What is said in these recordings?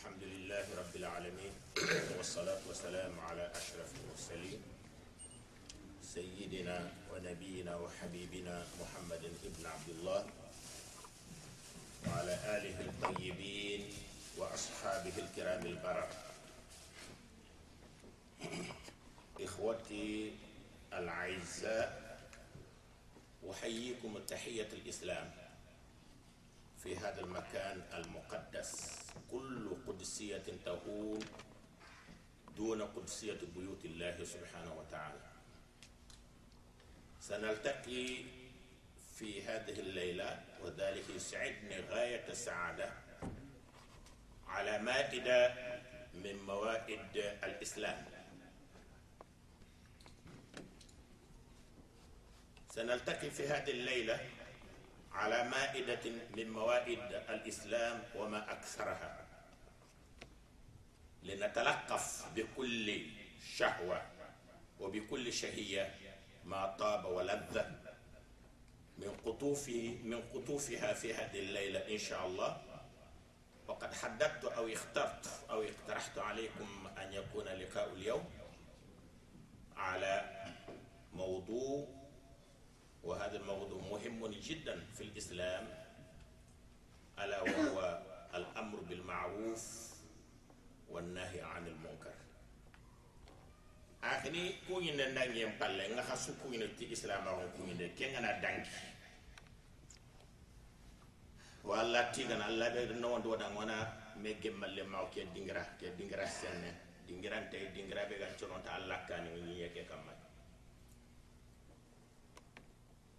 الحمد لله رب العالمين والصلاة والسلام على أشرف المرسلين. سيدنا ونبينا وحبيبنا محمد بن عبد الله وعلى آله الطيبين وأصحابه الكرام البرر إخوتي الأعزاء أحييكم التحية الإسلام في هذا المكان المقدس. كل قدسية تهون دون قدسية بيوت الله سبحانه وتعالى. سنلتقي في هذه الليلة وذلك يسعدني غاية السعادة على مائدة من موائد الإسلام. سنلتقي في هذه الليلة على مائدة من موائد الإسلام وما أكثرها. لنتلقف بكل شهوة وبكل شهية ما طاب ولذ من قطوف من قطوفها في هذه الليلة إن شاء الله. وقد حددت أو اخترت أو اقترحت عليكم أن يكون لقاء اليوم على موضوع وهذا الموضوع مهم جدا في الإسلام ألا وهو الأمر بالمعروف wannahi anil munkar akini kuñinde ndangien palle nga xa su kuñine ti islamaxon kuñinde ke ngana dangi walla tigana alla ɓe nowondi wodangona me gemmalle maw ke dingira ke dingira senne dingirante dingira ɓe gan cononta alla kani ñiñe ke kamma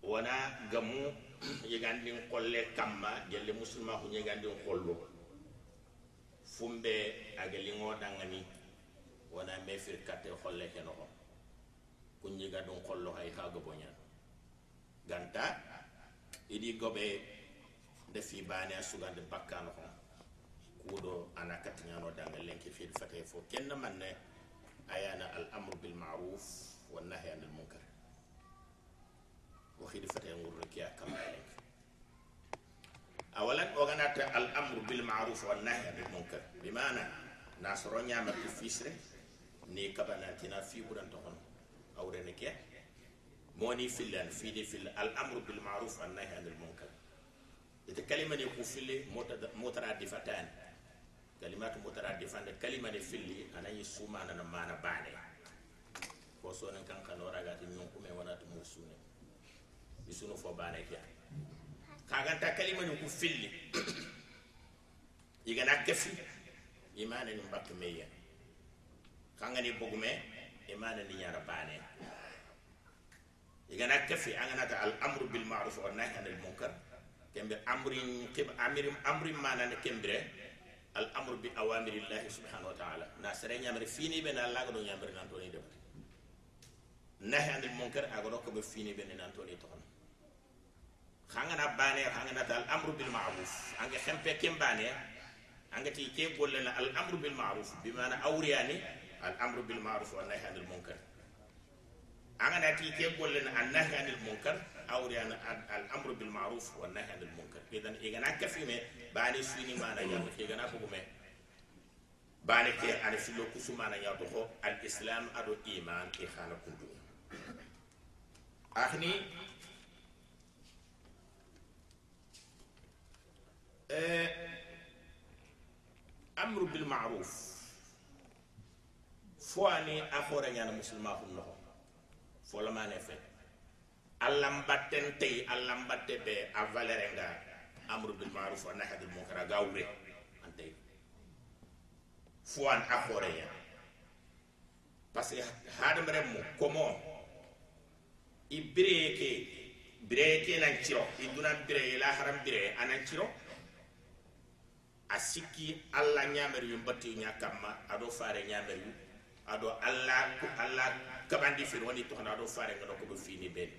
wona gamu yegandin qolle kamma jelle musulma ku ñegandin qollo fumbe aga liŋo dangani wona me fir kate holle ke noxo. Kunñiga dun xollo hay xa ganta idi gobe nde fi bane a sugande bakka noxo. Kudo ana katiñano danga ke fiid fate fo. Kenna manne ayana al amru bil maruf wa nahy anil munkar. Waxidi fate ngurre ke a kamma awalan oganata al الأمر بالمعروف والنهي عن المنكر. بمعنى ناصر نعمة في فيسر ني كبنا تنا في بدن تهون. أو رنك موني في اللان في دي في الأمر بالمعروف والنهي عن المنكر. إذا كلمة يكون في اللي مترادفتان كلمات مترادفان كلمة في اللي أنا يسوما أنا ما أنا باني. وصونا كان كانوا راجعين يوم كم وأنا isunu fo bane kya kaganta kalima ni ku filli igana kefi imane ni mbak meya kanga ni bogume imane ni nyara bane igana kefi angana ta al amru bil ma'ruf wa nahy anil munkar. Kembe amrin kib amirim mana ne kembre? Al amru bi awamirillahi subhanahu wa ta'ala. Na sere fini be na laga do nyamre nan to ni dem nahy anil munkar agoro ko be fini be nan to ni to xangana bane xangana dal amru bil ma'ruf. Anga xempe kem bane anga ti ke golle na al amru bil ma'ruf bi mana awriyani al amru bil ma'ruf wa nahy anil munkar anga na ti ke golle na an nahy anil munkar awriyani al amru bil ma'ruf wa nahy anil munkar idan igana kafime bane suini mana ya ke gana ko me bane ke ana filo kusumana ya to al islam ado iman ke khana kundu akhni amru bil ma'ruf fo ani akhora nyana muslima ko no fo la mané fe allam batten tay allam batte be a valere nga amru bil ma'ruf wa nahy anil munkar gawre ante fo an akhora ya parce que hadam rem komo ibreke breke nan ciro iduna bre la haram bre anan ciro a sikki alla ñamer yu mbatti nya kamma ado fare ñamer yu. Ado alla ku alla kabandi fi woni to ado fare ngado ko fini ben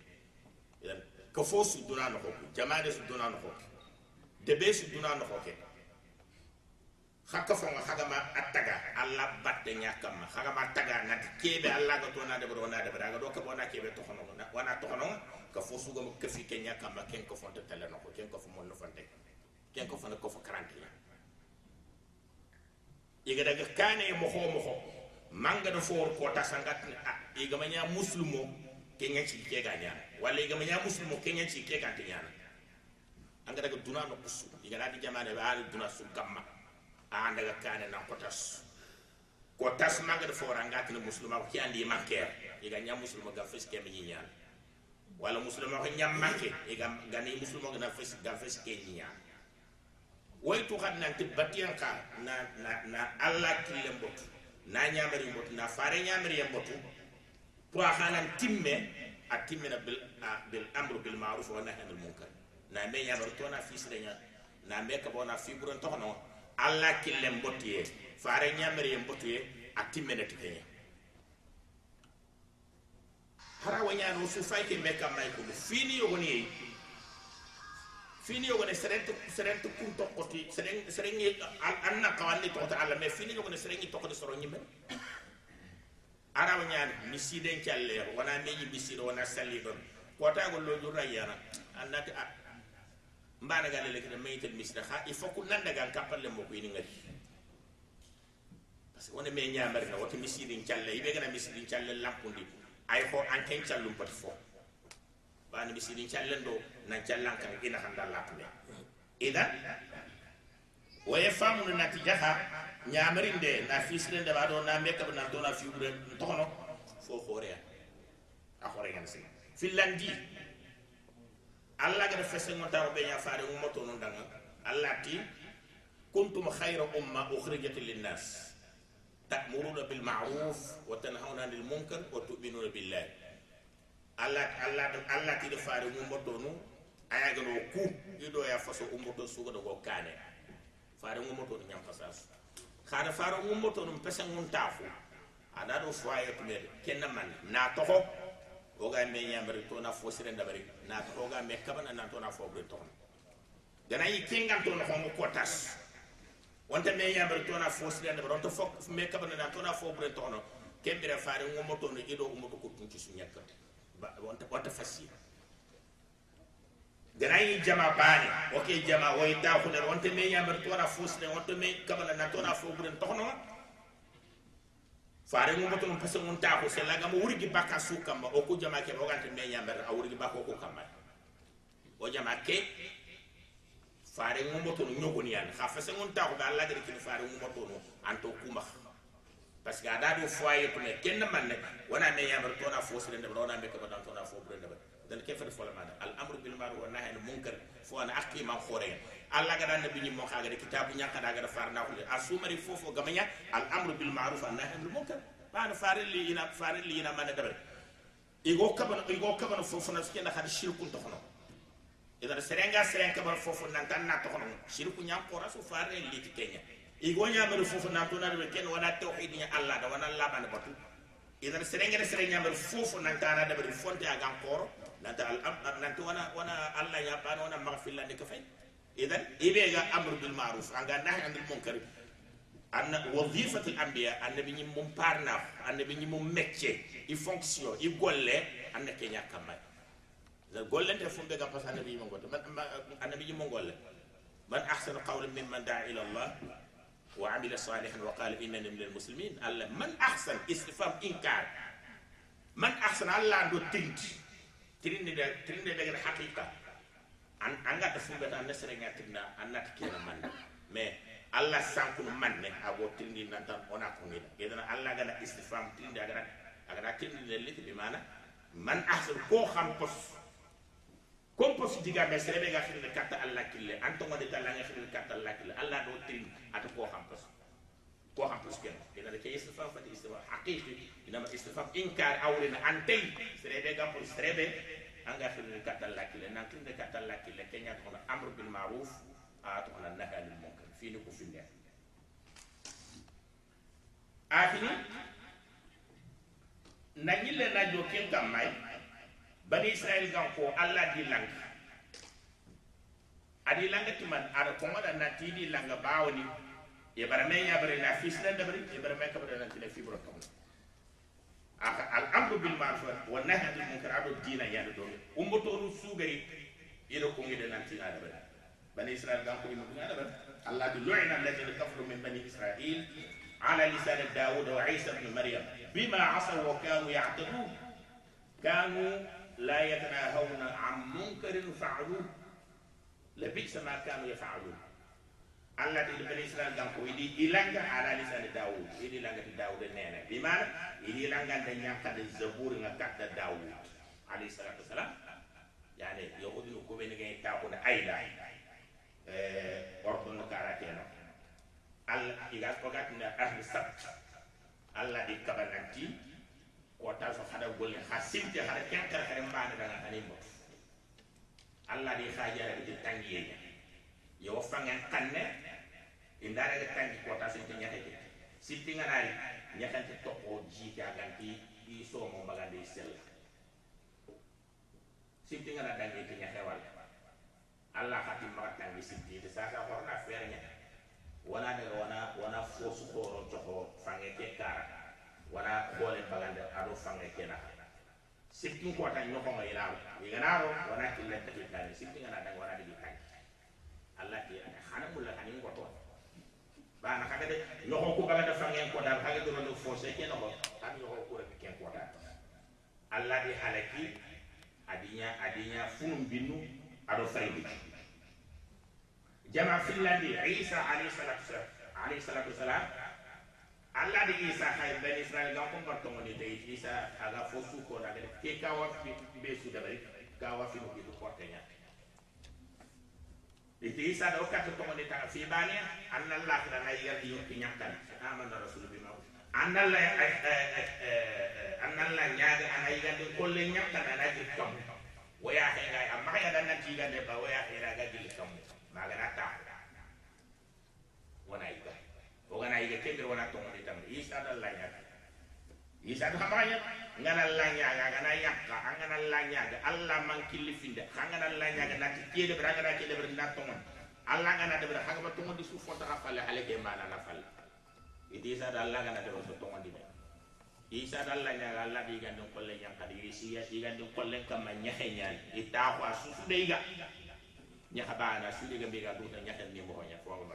ko fo su duna no ko jamaade su duna no ko de be su duna no ko ke. Hakka fo nga ma attaga alla batte nya kamma ma taga na kebe alla ga to na de bro na de bra ga ko bona kebe to hono na wana to hono ka fo su ko fi ke nya ken ko fonte tele no ko ken ko fo mon no fonte ken ko fo ko fo karante iga daga kane mo ho mo ho manga do for ko tasangat a iga manya muslumo kenya ci ke ganya wala iga manya muslumo kenya ci ke ganya nyana. Anga daga duna no kusu. Iga dadi jamane ba duna su gamma. A daga kane na ko tas ko tas manga do for anga tin muslima ko andi manker iga nya muslimo ga fes ke mi nyana. Wala muslimo ko nyam manke. Iga gani muslimo ga fes ga fes ke nyana way tu xat nan te batiyan na na na alla kille mbotu na ñamari mbotu na fare ñamari mbot to xanan timme a timme na bil a, bil amru bil ma'ruf wa nahy anil munkar. Na me nyabar to na fi sirenya na me ka bona fi buran to no. Alla kille mbotu ye fare nyamari mbotu ye a timme na tikenya hara wanya no su fay ke me kam may ko fini yo woni fini yogone serente serente kun tokkoti seren serengi anna kawandi tokota alla mais fini yogone serengi tokkoti soro nyimbe. Araw nyaani misiden challe wana meji misido wana salli don. Kota go lo jura yana annati a mbana gale le kene maytel misida ha il faut ku nanda gal kapalle mo ko ini ngati parce que wona me nyaamare na woto misidin challe ibe gana misidin challe lampundi. Ay ko an ken challum pat fo bani misidin challen do nan callan kan ina dalla tule idan waye famu na natijaha nyamarin de na fisren bado na meka na do na fiure tokono fo khorea a khore yan sin filandi alla ga fesse mo taw be ya faare mo moto non danga alla ti kuntum khayra umma ukhrijat lin nas. Ta'muruna bil ma'ruf wa tanhauna 'anil munkar wa tu'minuna billahi allah allah allah ti faare ngummoto nu aya gano ku ido ya faso ummoto suga do go kane faare nu nyam fasas khada faare nu pesa ngun tafu ada do foye to mer kenna man na toho o ga me nyamari to na fo sire ndabari na toho ga me kabana na to na fo bre to gana yi kengan to no homo kotas. Wonta me nyamari tona fo sire ndabari fo me kabana na tona fo bre to kembere faare ngummoto nu ido ummoto ko tunci su nyakata fasi ganayi jama bani oke jama way ta khune wonte me yamar tora fusne wonte me kabala na tora fo buren tohno fare mo moto passa mon ta ko sella gam wurgi baka su kamba o ko jama ke rogante me yamar a wurgi bako ko kamba. O jama ke fare mo moto no nyogoni yan. Kha fassa mon ta ko Allah gari kin fare mo moto no anto kuma parce que ada do foye to me ken man ne wana me yamar tora fo sire ne wana me kabala tora fo buren ne dan ke fa fo la mada al amru bil ma'ruf wa nahy anil munkar fo ana akki ma khore alla ga dan nabi ni mo khaga de kitabu nyaka da far na ko asumari fofo gamanya al amru bil ma'ruf wa nahy anil munkar bana farin li ina farin li ina man dabar igo kabana igo kabana fofo na skenda khadi shirku to khono idan serenga serenga kabana fofo nan tan na to khono shirku nyam ko rasu farin li ti kenya igo ñamere fofu natunaɗeme ken wona tawhid ña allah da wona labane batu idan serengere sere ñamere fofu nantana ɗaɓere fonte agan kooro nanta al am nanta wona wona allah ñaɓɓano wona maga fillande ka fay idan iɓega amre bil maruf anga nahi andil munkari anna wazifatu l ambiya annabi ñim mum parnaf annabi ñim mum métier i fonction i golle anna keña kammay gollente fumɓe gam par ce que annabi yimo golle annabi yimo golle man ahsanu qawlan mimman daa ila llah وعمل صالحا وقال إنني من المسلمين. قال من أحسن استفهام إنكار؟ من أحسن؟ الله عنده ترند ترند ترند ده الحقيقة ان ان قد فهمت أن سنه ترند ان نتكلم من. ما؟ الله سانكون من. ما؟ ابو ترند إن أنا أنا كمل اذا الله قال استفهام ترند اجرا اجرا ترند اللي بمعنى من أحسن؟ كو خم kompos diga me serebe ga khirne katta alla kille anto ngode ta langa khirne katta alla kille alla do tin ata ko hampos ko hampos ken ina de kay istifam fati istifam haqiqi ina ma istifam inkar awrina antay serebe ga pour serebe anga khirne katta alla kille nan khirne katta alla kille kenya to amru bil ma'ruf a to na nahy anil munkar fi ni ko fi ne afini nanyille na jokin kamai bani israel gan ko allah di lang adi langa timan ada ko ngada na tidi langa bawni e bara me ya bare na fisna da bare e bara me ka bare na tile fibro to al amru bil ma'ruf wa nahy anil munkar ado dina ya do umbo to ru sugari ido ko ngide nan ti ada bani bani israel gam ko ni mun ada allah bi lu'ina alladhina kafaru min bani israil على لسان داود وعيسى بن مريم بما عصوا وكانوا يعتدون كانوا لا يتناهون عن منكر فعلوه لبئس ما كانوا يفعلون الله دي بني اسرائيل كان كو يدي إلانغا على لسان داود يدي لانغا داود نينا بمعنى يدي لانغا دنيا قد الزبور نكات داود عليه الصلاة والسلام يعني يهود نكو بين جاي تاخون أيدا أردن كاراتينا الله إذا سبقتنا أهل السبت الله دي كبنانتي kota so hada golle ha simte hada kenkar kare mbana daga allah di khajara di tangiye yo fangen kanne indara ga tangi kota simte nyate ke simte nganari nyakante tokko ji ka ganti i so mo bagande sel. Simte ngana dangi ke wal allah khati ma tangi simte de sa sa horna fernya wana daga wana wana fosu ko ron to fangen ke kara wala bole bagande ado fange kena. Sikki ko tan nyoko ngai lawo iganaro wana kille takil tani sikki ngana dang wana digi tan allah ana hana mulla hanin ko to bana kaga de nyoko ko bagande fange ko dal haga do no fose ke no tan nyoko ko re ke ko dal allah di halaki adinya adinya funum binu ado faydi jama fillandi isa alayhi salatu wasalam Allah di isa hay ben israel ga ko mbarto ngoni de isa aga fo su ko daga ke ka wa be su da ka wa fi ko ko tenya ite isa do ka to ngoni ta fi bani anna allah na rasul bima anna anna allah nyaaga ana ana ji he ga amma ya dan ti ba waya he ga na ta wana iga ogana yiga kembe wona tongoni tam isa da lanya. Isa da hamanya ngana lanya ga ngana yakka angana lanya. Ga alla man killi finde angana lanya ga nati kede braga da kede braga na tongon alla ngana de braga hagama tongon di sufo ta fale haleke mana na fal idi isa da alla ngana de so tongon di isa da lanya ga alla di gandon kolle yanka di siya di gandon kolle kam nyahe nyaal ita ko susu de iga nyaha bana su de ga be ga do nyaha ni mo nya fo ma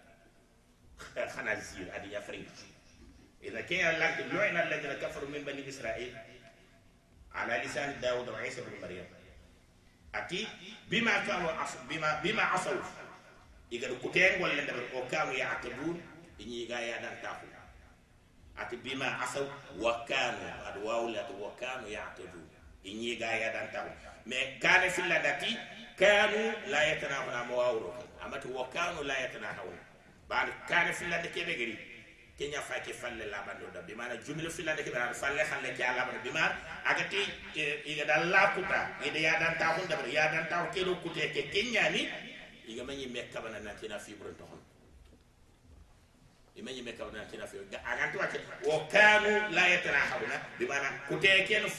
خنازير هذه يفرق إذا كان لعن الذين كفروا من بني إسرائيل؟ على لسان داود وعيسى بن مريم. أتي بما كانوا بما بما عصوا. إذا كتين ولا ندبر أو كانوا يعتدون إني جاي دان تاخو أتي بما عصوا وكانوا أدواو لا وكانوا يعتدون إني جاي دان تاخو ما كان في اللدتي كانوا لا يتناهون مواورك أما وكانوا لا يتناهون. bal kare filande kebe gari. Kenya fa ke falle labando da bi mana jumil filande kebe ar falle xalle ci ala bi ma agati iga dal la kuta ida ya dan ta hun da ya dan ta ke lo kute ke kenya ni iga manyi mekka bana na tina fibron to hon imanyi mekka bana tina fibron da agantu ke wo kanu la yatrahabuna bi mana kute ke no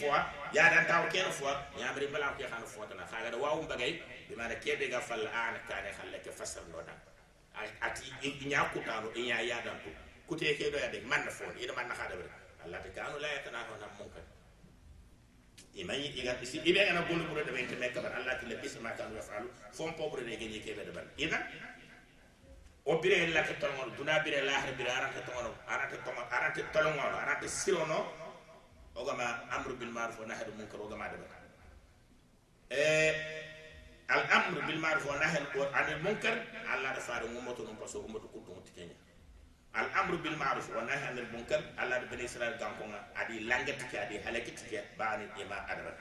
ya dan ta ke no fois ya mari bala ke khana fois na. Khaga da wawum bagay bi mana kebe ga falle an kane halle ke fasal no ati inya kutano inya yadan to kute ke do yade man na fon ida man na hada bere Allah ta kanu la yatana ho na mun kan imani iga isi ibe ngana bulu bulu de mente mekka bar Allah ta labisa ma kanu yafalu fon po bulu de genye ke be de bar ida o bire la ka tongol duna bire la har bire arata tongol arata tongol arata tongol arata sirono ogama amru bil ma'ruf wa nahyi munkar ogama de bar eh al amr bil ma'ruf wa nahy anil munkar alla da faare ngumoto non paso ngumoto ko to tikenya al amr bil ma'ruf wa nahy anil munkar alla da bani israel ganko nga adi langati ke adi halakiti ke baani ima adaba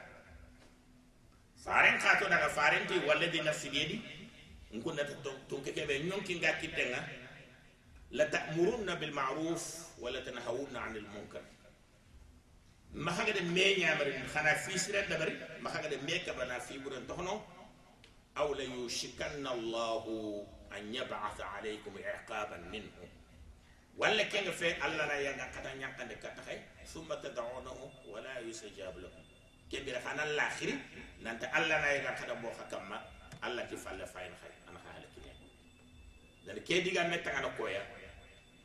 faren khato daga faren ti walladhi nafsi biyadi nkunna to to ke be nyonki ngaki tenga la ta'muruna bil ma'ruf wa la tanhawuna 'anil munkar ma haga de me nyamari khana fi sire dabari ma haga de me ka bana fi buran tohno أو ليوشكن الله أن يبعث عليكم عقابا منه. ولا كان في الله لا ينقطع أن كتخي ثم تدعونه ولا يسجاب لكم. كبير خنا الآخر ننت الله لا ينقطع بوخا كما الله كفال فاين خي أنا خالك dan ke diga metta ngana koya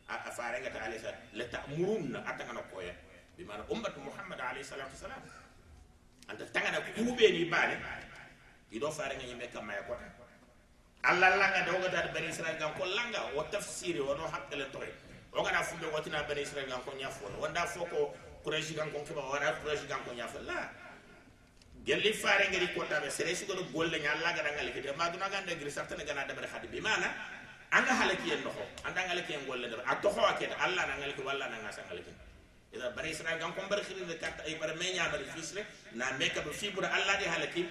a fare ngata alayhi salam la أنا atangana koya bi mana ummatu muhammad alayhi salatu wasalam anta tangana kuube ni ido fare nga yimbe kam maya kota allah langa do ga dar bani israel gam ko langa wa tafsiri wa no hakkale toy o gana fumbe watina bani israel gam ko nyafo wanda foko quraish gam ko kiba wara quraish gam ko nyafo la. Gelli fare ngari ko tabe sere su gono golle nya allah ga dangal kite ma duna gande gri sartane gana dabre khadi. Bi mana anga halaki en noho anda ngalaki en golle dabre a toho akete allah na ngalaki walla na ngasa ngalaki ida bani israel gam ko bar de kat ay bar menya bar fisre na meka do fibura allah di halaki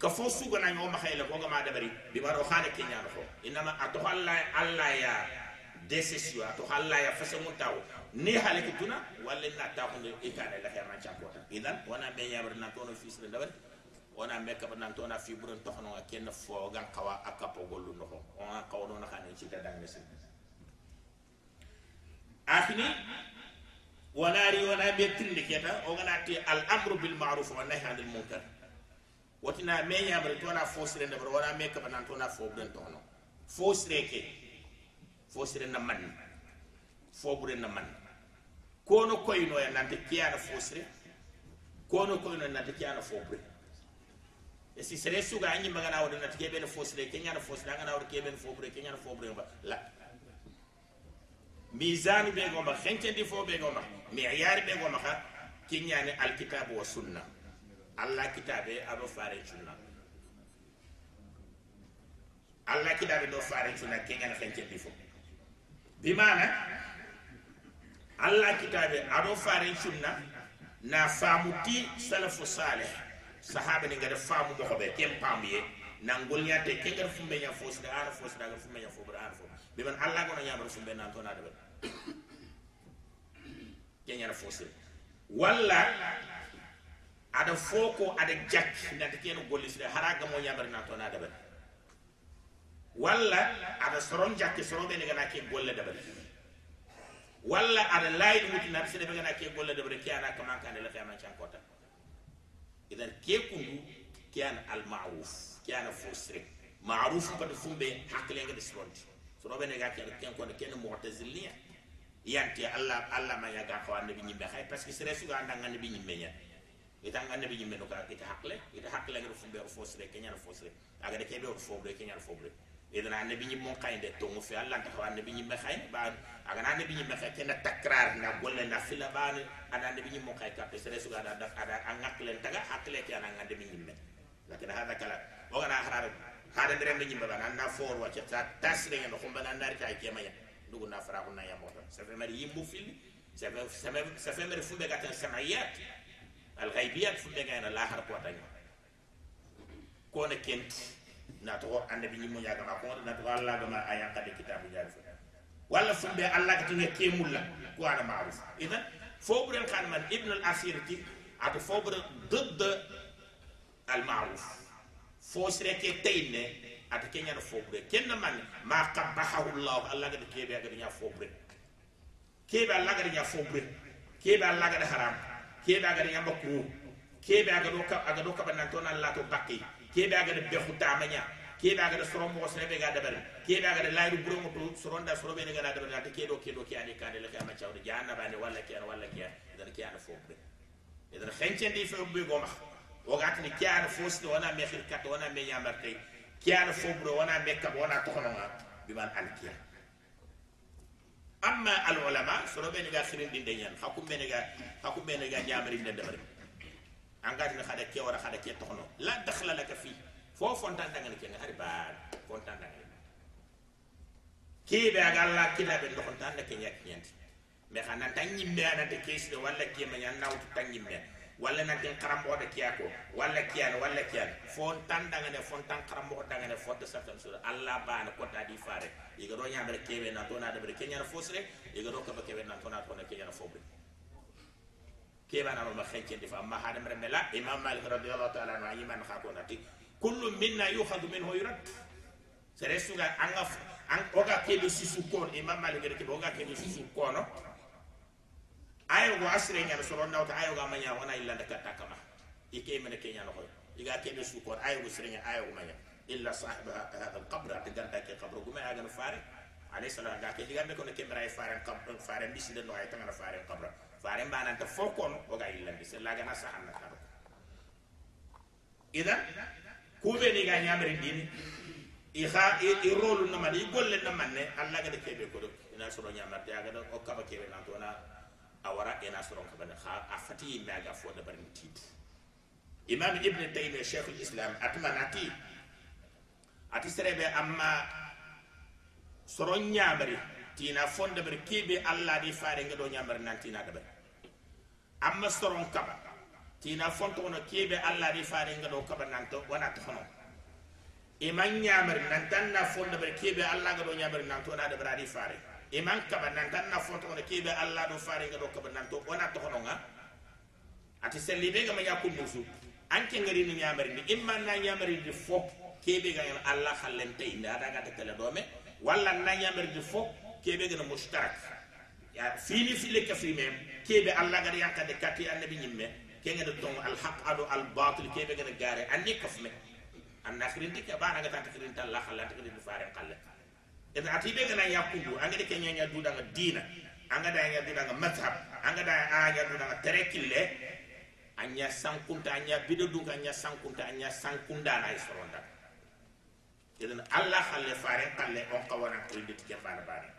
ka fo sugo na ñoma xeyla ko ma dabari bi baro xana ke ñaan fo inama atox allah allah ya décision atox allah ya fasa mu taw ni halaki tuna walla na taw ko e kana la xema ciakota idan wana be yabar na tono fisre dabari wana me ka nan tona fi buron toxno ken fo gan xawa akapo gollu no on xaw no na xane ci ta dang nesi akhini وناري ونا بيتين كيتا وغناتي الامر بالمعروف والنهي عن المنكر wotina me ñabari tona fo sire ndabara wona me kabanan tona fo ɓuren tono fo sire ke fo sire na man. Fo ɓuren na man. Kono koynoya nante kiyana fo sire kono koynoya nante kiyana fo ɓure e si sere suga a ñimmagana waɗa nante keɓene fo sire keñana fo sire agana waɗa keɓene fo ɓure keñana fo ɓure ba la. Misanu ɓe goma hencendi fo ɓe goma miyari ɓe goma ha kiñani alkitabu wa sunna. Allah kitabe aɗo fare cunna allah kitabe ɗo fare cunna keñana fen ceddi fo bimana allah kitabe aɗo fare cunna na famuti salafu saleh sahaba ni ngada famu mo xobe kem pamuye na ngolñate ke ngada fumbe ña fosida ana fosida ngada fumbe ña fobura ana fo biman allah gono ñamata fumbe nan tona deɓe keñana fosida walla aɗa fo ko aɗa jakki nanta keno gollisire hara gamo ñamarina toon a daɓani walla aɗa soron jakki soroɓene gana ke golle daɓani walla aɗa laayiɗo wutinata seɗeɓe gana ke golle daɓani ke ana kamankandela keyama cankota idan ke kundu ke ana almaruf ke ana fosire maruf kadi fumɓe hakkilengede soronde soroɓene ga keɗa kenkode kene motasilia yante allah allah ma yaga ko annabi ñimɓe hay par ce que sere suga andan annabi ñimɓe ñande ita annabi ñimme no ka ita hakle ita hakle ngir fu ber fosre ke ñana fosre aga de kebe fobre ke ñana fobre idan annabi ñim mon kayde to mu fi allah ta xaw annabi ñimme xay ba aga annabi ñimme xay ke na takrar na golle na fila ba ana ñim mon kay ka sere su ada da ada angakle taga hakle ke ana annabi ñimme lakin hada kala o gana harar hada ndere ngi ñimme ba na for wa ta tasre ngeno xumba na ndari kay ke maya dugu na fara ko na yamota sa fe mari yimbu fil sa fe sa fe mari fu be gatan samayat alghaybiya fulle gayna la har ko tan ko na kent na to annabi ni mo yaga ma ko na to Allah ga ma aya ka de kitabu ya fu wala fulle Allah ka tuna kemulla ko ana ma'ruf idan fo buren kan man ibn al asir ti ato fo buren ضد المعروف فو سرك تينه ata kenya na fobre kenna man ma qabahahu allah allah ga kebe ga nya fobre kebe allah ga nya fobre kebe allah ga haram kebe aga de yamba ku kebe aga do ka aga do ka banan to nan lato bakki kebe aga de bexu tamanya kebe aga de soro mo sene be ga dabar kebe aga de layru buro mo to soronda soro be ga dabar ta kedo kedo ki ani kane le kama chawde janna bane walla ki an walla ki an idan ki an fo be idan xencen di fo be goma o gat ni ki an fo sto wana me khir kat wana me yamar tay ki an fo bro wana me ka wana to xono bi man al ki amma al ulama soro be ga khirin din de nyan hakum be ga hakum be ga jamari de dabari angati na khada ke wara khada ke tokhno la dakhla laka fi. Fo fontan daga ne ke ngari ba fontan daga ke be ga Allah kida be do fontan da ke nyak nyant me khana tan nyimme ana de ke sire walla ke ma nyan nawtu tan nyimme walla na den karambo da kiyako walla kiyan walla kiyan fontan daga ne fontan karambo daga ne fotta satan sura. Allah ba na kota di fare. Iga do nyamre kebe na to na de bre kenya fosre. Iga ka ba kebe na to na to na kenya fobre. Kebe na ma khenche di fa amma hada mre mela imam malik radhiyallahu ta'ala anhu iman kha ko nati. Kullu minna yukhadhu minhu yurad. Sere suga anga an oga kebe sisu kono. Imam malik gere kebe oga kebe sisu kono ayo go asre nya so ron nawta ayo ga manya wana illa da katta kama ike mena kenya no ko iga kebe su kono ayo go nya ayo go illa sahib hada al qabr atganda ke qabr go ma aga fare alayhi salam ga ke diga me ko ne kemra fare qabr fare bisi de no ay tanga fare qabr fare mbana ta fokon oga illa bi se laga na sahanna karo idan kube ni ga nyamri dini i xa i rolu na man i golle na man ne alla ga de kebe ko do ina soro nya mar ya ga o kaba kebe na to na awara ina soro ka bana xa a fati me ga fo da barin tit imam ibn taymiyyah shaykh al-islam atmanati ati serebe amma soro nya bari tina fonda bar kebe alla di faare nga do nya bar nan tina da bar amma soro kaba tina fonto no kebe alla di faare nga do kaba nan to wana to hono iman ñamar nan tan na fonda bar kebe allah ga do ñamar nan to na da bradi fare iman kaba nan tan na fonto na kebe allah do fare ga do kaba nan to ona to hono nga ati selli be ga ma yakku musu anke ngari ni ñamar ni imman na ñamar di fo kebe ga allah khallente inda da ga ta kala do me walla na ñamar di fo kebe ga mushtarak ya fini fili ka fi mem kebe allah ga yanka de kati annabi nyimme kenga do tong al haq ado al batil kebe ga gare andi kafme anda khirinti ke bana ngata khirinti Allah khalla ta khirinti fare qalle ida atibe gana yakundu anga de kenya nya duda nga dina. Anga da nya duda ga mazhab. Anga da anya duda ga terekille anya sankunta anya bidodu anya sankunta anya sankunda na isoronda idan Allah khalle fare khalle on qawana khirinti ke bana bana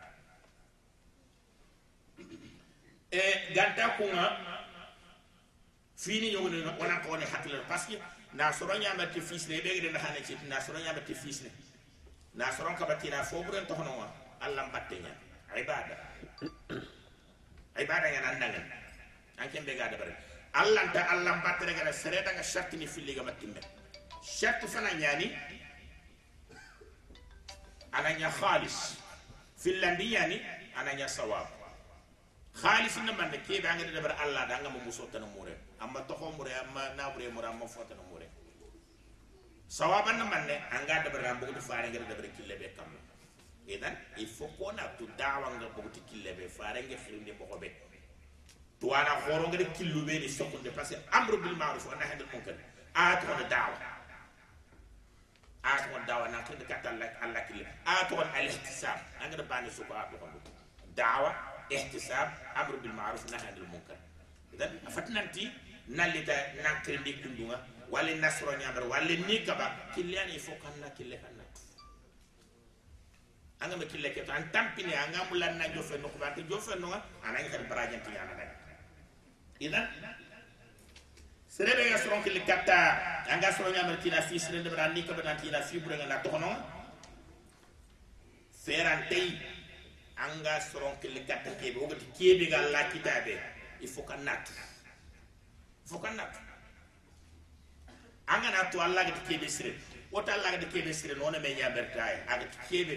e ganta kunga fini nyogone wana ko ne hakle parce que na soro nyama te fisne be gede na hane ci na soro nyama te fisne na soro ka batina fo buren to hono Allah batte nya ibada ibada nya nan dangan an ken be gada bare Allah ta Allah batte daga sere daga sharti ni filli ga matimbe sharti fana nyani. Ananya khalis. Fillandi yani ananya sawab. Khalis na man ke be anga de bar Allah da nga mo mure amma to ho mure amma na mure amma fo tan mure sawaban na man ne anga de bar ambu de faare nga de bar kille be kam idan il faut ko na tu dawa nga bu ti kille be faare nga xirinde ko be to ana khoro nga de killu be ni sokunde parce que amru bil ma'ruf wa nahy anil munkar a to de dawa a to dawa na ko de katal Allah kille a to al ihtisab anga de bani su ko a to dawa ihtisab amru bil ma'ruf nahy anil munkar idan afatnanti nallita nankirindi kundunga walla nasro ñamar walla ni kaba killani fo kanna kille kanna. Anga me kille keto an tampini anga mulan na jofe no ko ante jofe no ana ngi kadi barajanti yana day idan serebe ga soron kille katta anga soro ñamar tina fi sire de brandi kaba nan tina fi bure na tokono. Feran tay anga soron kille katta kebe ogati kebe ga la kitabe il faut kan nat il faut angana to allah gati kebe sire wota allah gati kebe sire nono me ñabertaye agati kebe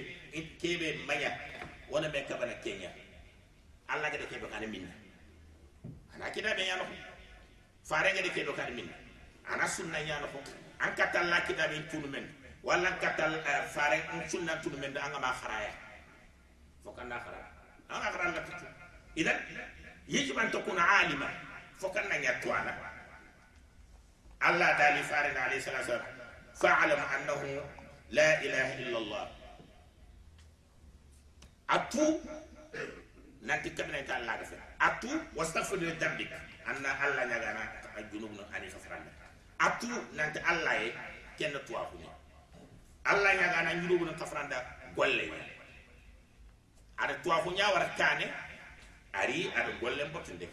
kebe maña wona me kabana keña allah gati kebe kana minna. Ana kida me ñano ko fare gati kebe kana minna. Ana sunna ñano ko an katal la kida be tunu men wala katal eh, fare an sunna tunu men anga ma kharaya fokanda kharaya anga kharaya la tutu idan yajib an takuna alima fokanda ñatwana allah daali faarina alayhi salatu salam. Faalam annahu la ilaha illa llah atu nanti kaminata allaga fe atu wastahfirde dambik anna allah ñagana a junub no ani fafarande atu nanti allah ye kenna tuwahune allah ñagana junubu no kafranda golle ñe aɗa tuwahu ñawara kane ari aɗa gollen botte nde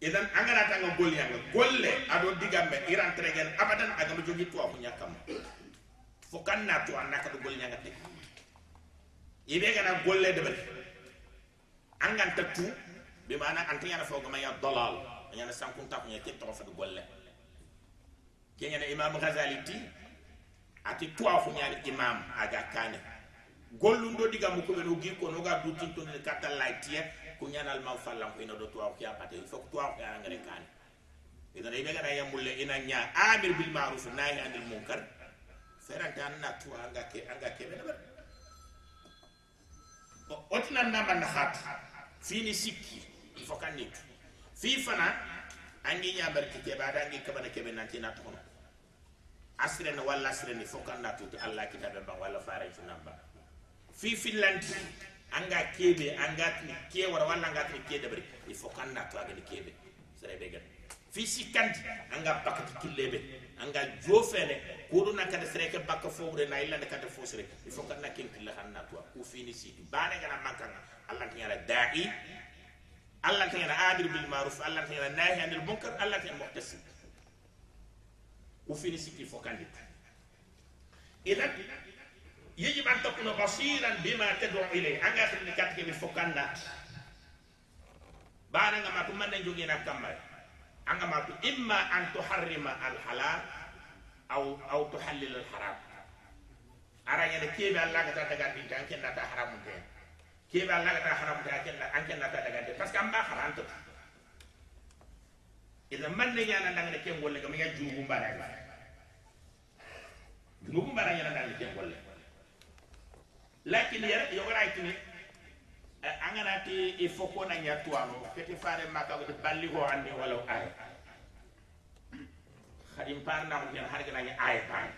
idan angara tanga golle yang golle ado digambe iran tregen abadan aga ma jogi tuafu nya kam fo kan na to anaka do golle nya ngate ibe gana golle de angan tatu be mana antinya na fo gama ya dalal nya na sankun ta nya ke to fa golle. Kenya na imam ghazali ti ati tuafu nya imam aga kane. Gollum do diga mu ko be no gi ko no ga du tin to ne kata laitiye ko nyanal ma fallam ko ina do tuwa ko ya pate fo ko tuwa ko ngare kan idan ibe ga ya mulle ina nya. Amir bil ma'ruf nahi anil munkar. Feranta na tuwa ga ke anga ke be bar otna namba na khat fini sikki fo kan nit fi fana angi ñabar ki ke bada angi kabana kebe nanti na to asre na walla asre ni fo kan na tuti allah kitabe ba walla faare fu namba. Fi finlanti anga kebe anga ni ke wara walla anga ni ke dabari il faut kan na to ni kebe. Sere be fi sikkanti anga bakati killebe anga jofene kodu na kada sere ke bakka fowre na illa kada fo sere il faut kan na ken han na to ku fini siti bane gana makanga allah tiyara da'i. Allah tiyara adir bil ma'ruf. Allah tiyara nahi anil munkar. Allah tiyara muhtasib. Ku fini siti fo kandit idan يجب أن تكون بصيرا بما تدعو إليه أنا أخذ لكاتك بفكنا بعد أن ما تمنى جوجينا كمل أنا ما إما أن تحرم الحلال أو أو تحلل الحرام أرى يعني كيف الله كتا تغاد بنت أنك نتا حرام تين كيف الله كتا حرام تين أنك نتا تغاد بس كم ما حرام تين إذا من نيانا نغنى كيف ولا كم يجوبون بارك جوبون بارك يانا نغنى كيف ولا lakin yere yogoraitini eh, anganati il faut kona ñattuwano keti fare makka balli ho andi walaw aya hadim par namu ken har gana ñi aya par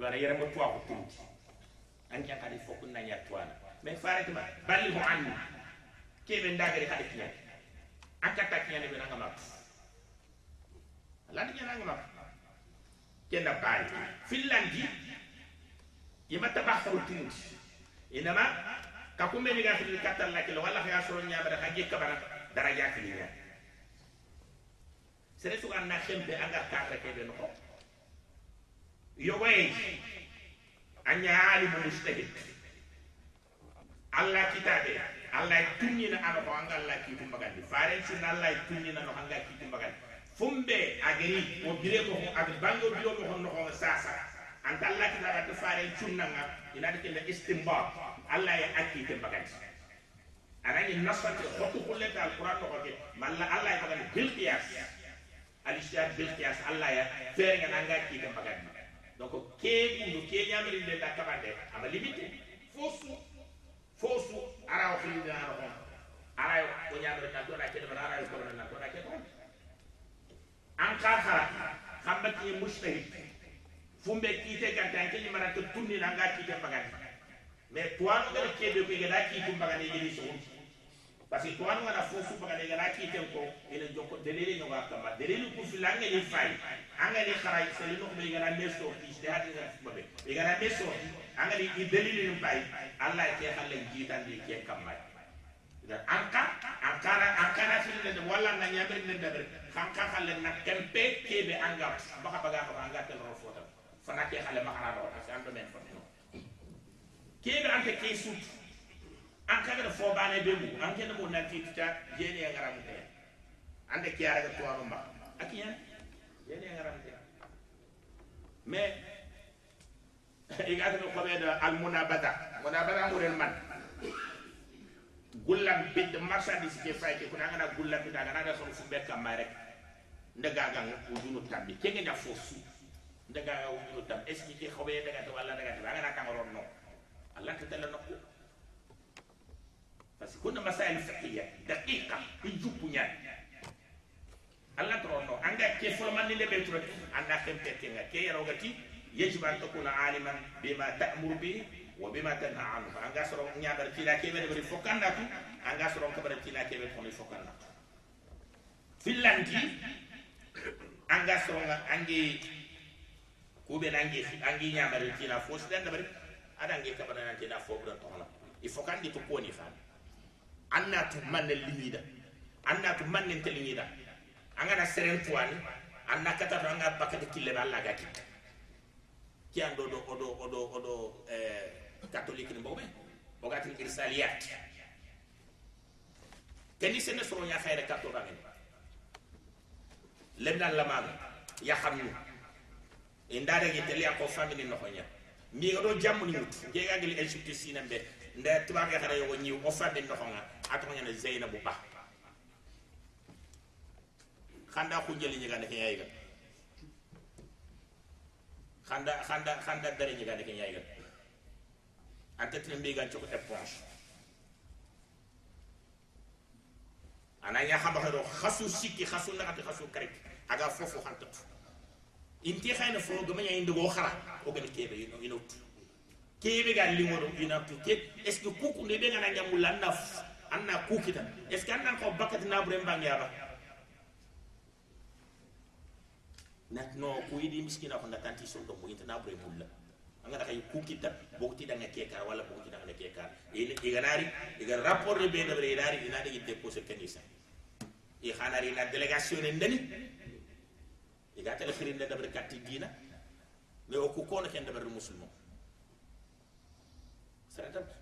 wara yere mo tuwa ko tumti an jan kadi faut kona ñattuwana mais fare tuma balli ho andi. Kebe ndagari hadi kiyan akata kiyan be nanga makka landi ñananga makka kenda bayi finlandi yima tabahtaru tinti inama ka kumbe ni ga fili katal la kilo wala ya soro nya bara haje kabara daraja kili nya sere su anna khembe anga kata ke be no yogoy anya alimu mustahid. Allah kitabe allah tunni na ano ko anga allah ki tumba gandi faren sin allah tunni na no anga ki tumba gandi fumbe ageri mo bire ko ag bango biro mo no ko sasa anta allah kitala to faren cunnanga inati kella istimbar allah ye akkite bagandi anani nasante hokku kullenta alquran nogoke malla allah ye bagandi bilqiyas alistihad bilqiyas allah ya feerengana anga kiite bagandi donc ke gundu ke ñamirindenda kabande ama limité fofu fofu arawo xilindinano xon arayo o ñamirinna doɗa kedemana arayo koronana doɗa ke kon an xar xara xamma kiñe mustahid fumbe kite ganta ke ni mara to tunni na nga kite bagani mais tuano ngara kebe ko ga ki tum bagani ni so parce que tuano ngara fo fu bagani ga ki tem ko ene joko delele no ga kama delele ku filanga ni fay anga ni khara se no be ga na so ki de hadi ga fu be. Be ga na so anga ni i delele ni fay allah ke halle jitan di ke kama da anka ankara ankara fil ne wala na nyaber ne daber kanka halle na tempe kebe anga baka baga ko anga tel ro fota fana ke xale makana do parce que ando men fotino kebe ante ke sut an kaga fo bane be mu an ke mo nanti tuta jeni ya ngaram te ande ke ara to aro ma akiya jeni ya ngaram te mais igata ko be da al munabada munabada mo ren man gullam bid marchandise ke fay ke kuna ngana gullam bid ngana da so fu bekka ma rek ndaga ga udunu tambi ke nga fo su daga ga wuñu tam est ce que xobe daga to wala daga to ngana kamaron no. Allah ta tala nokku parce que kunna masail fiqhiyya daqiqa ijupu nya allah to no. Anga ke fo man ni lebe to anda kem pete nga. Ke yaro gati yajib an takuna aliman bima ta'muru bi wa bima tanha anhu. Anga soro nyabar tila ke be bari fokanda tu anga soro kabar tila ke be to fokanda finlandi anga soro angi kube nangi angi nyamare tina fo sidan dabari ada ngi kabana nan tina fo bura tohla il faut kandi to koni fa anna tu manne limida anna tu manne telimida anga na seren tuani anna kata do anga bakati kille balla ga kitta ki ando do odo odo odo eh catholique ni bobe. O gati ngir saliyat keni sene so nya khayra katto ramen lebdan lamana ya xamni indare ge tele ko family no honya mi do jammu ni mut ge ga gel egypte sina be nda tuba ga xara yo ni o family no honga ato ñana zainabu ba. Khanda ku jeli ni ga ne yayi ga khanda khanda khanda dare ni ga ne yayi ga ante tin mbi ga ci ko éponge ana ya xam ro khasu sikki khasu na khasu karik aga fofu hantat inti xayna fo gama ñay ndigo xara o gën kebe ino ino kebe ga limo do ina tu ke est ce que kuku ne be ngana ñamul anna anna kukita est ce que anna ko bakati na bre mbang yaba nat no ku yidi miskina ko natanti so do mo inta na bre mulla anga da kay kukita bokti da ngake kar wala bokti da ngake kar ini iganari iga rapport de be da bre idari ina ko se kanisa i xanari na délégation ndani i ga tele khirin da bre katti dina mais o ku kono ken da bre musulmo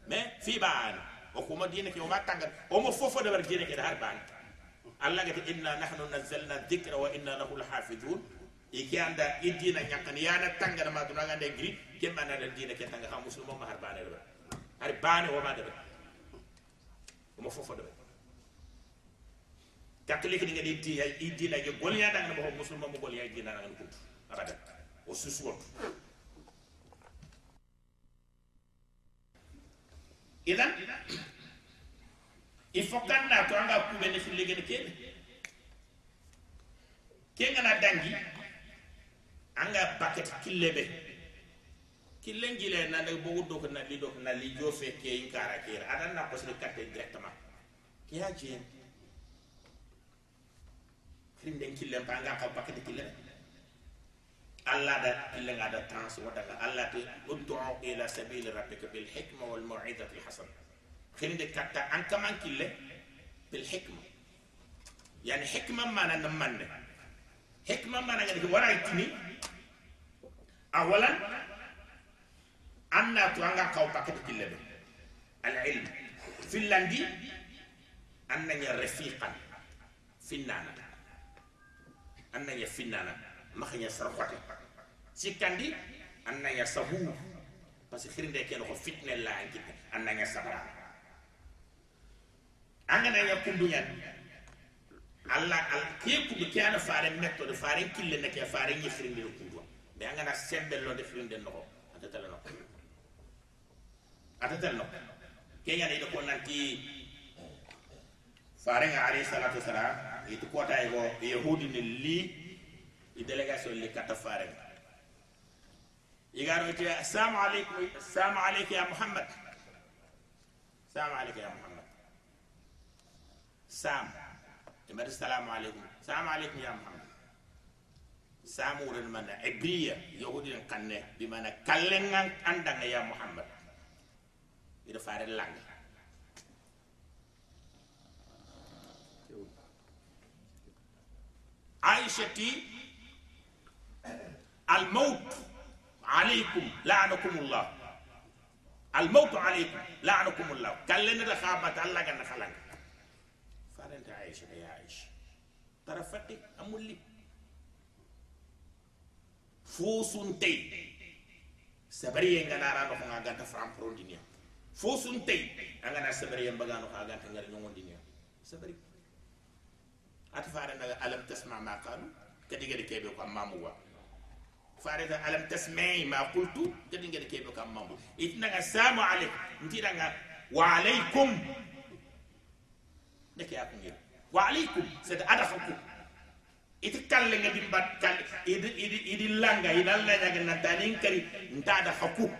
mais fi baan o kuma dina ke o ma tangal o mo fofo da bre dina ke da har baan allah gati inna nahnu nazzalna dhikra wa inna lahu lahafizun iki anda idina nyakan yana tangga ma dunanga de gri kemba na dina ke tanga ha musulmo ma har bane da har bane o ma da o mo fofo da catholique ni ngadi ti ay idina ge gol ya danga mo musulmo mo gol ya dina na kuntu abada o susu idan? Il faut kan na to anga ku ben fi legene ke ke ngana dangi anga paket killebe killen gile na de bo do ko na li do ko na li jo fe ke in kara ke adan na ko se carte directement ke ya je krim den killen pa anga ka paket killen Allah da killen ada trans wada Allah te ud'u ila sabil rabbika bil hikma wal mau'izati al hasana kende katta an kaman kille bil hikma yani hikma mana nam manne hikma mana ngani wara tini awalan anna to anga kaw paket kille be al ilm filandi anna ya rafiqan finnana anna ya finnana makhanya sarfati sikandi anna ya sabu parce que khirinde ken ko fitne la ankitte anna ya sabra angana ya kundunya alla al ke kundu ke ana faare metto de faare kille ne ke faare ni firinde ko kundu be angana sembel lo de firinde no atatala no atatala no ke yana ida ko nanti فارغ عليه الصلاة والسلام يتقوت أيه يهود اللي يدلقى سول اللي كتب فارغ يقارب تيا السلام عليك السلام عليك يا محمد السلام عليك يا محمد سام يمر السلام عليكم السلام عليكم يا محمد سام ورد من عبرية يهود القنة بمعنى كلنا عندنا يا محمد يرفع اللعنة عائشة الموت عليكم لعنكم الله. الموت عليكم لعنكم الله. كلنا دخابت الله كان خلق. فارنت عائشة يا عائشة. ترى فتي أمولي فوسون تي سبري ينغنارا نخنا غانتا فرام برون دنيا. فوسون تي أنغنا سبري ينبغانو خاغانتا غير نيون دنيا. سبري bagano ka ga ngari ngon dinia sabari at faare na alam tasma ma qalu kadi gadi kebe ko mamu wa faare ta alam tasmai ma qultu kadi gadi kebe ko mamu itna nga samu alaikum ntira nga wa alaikum nek ko ngir wa alaikum c'est adakhakum iti kalle nga di mbat kal idi idi idi langa ida alla nyaga na tanin kari ntada haku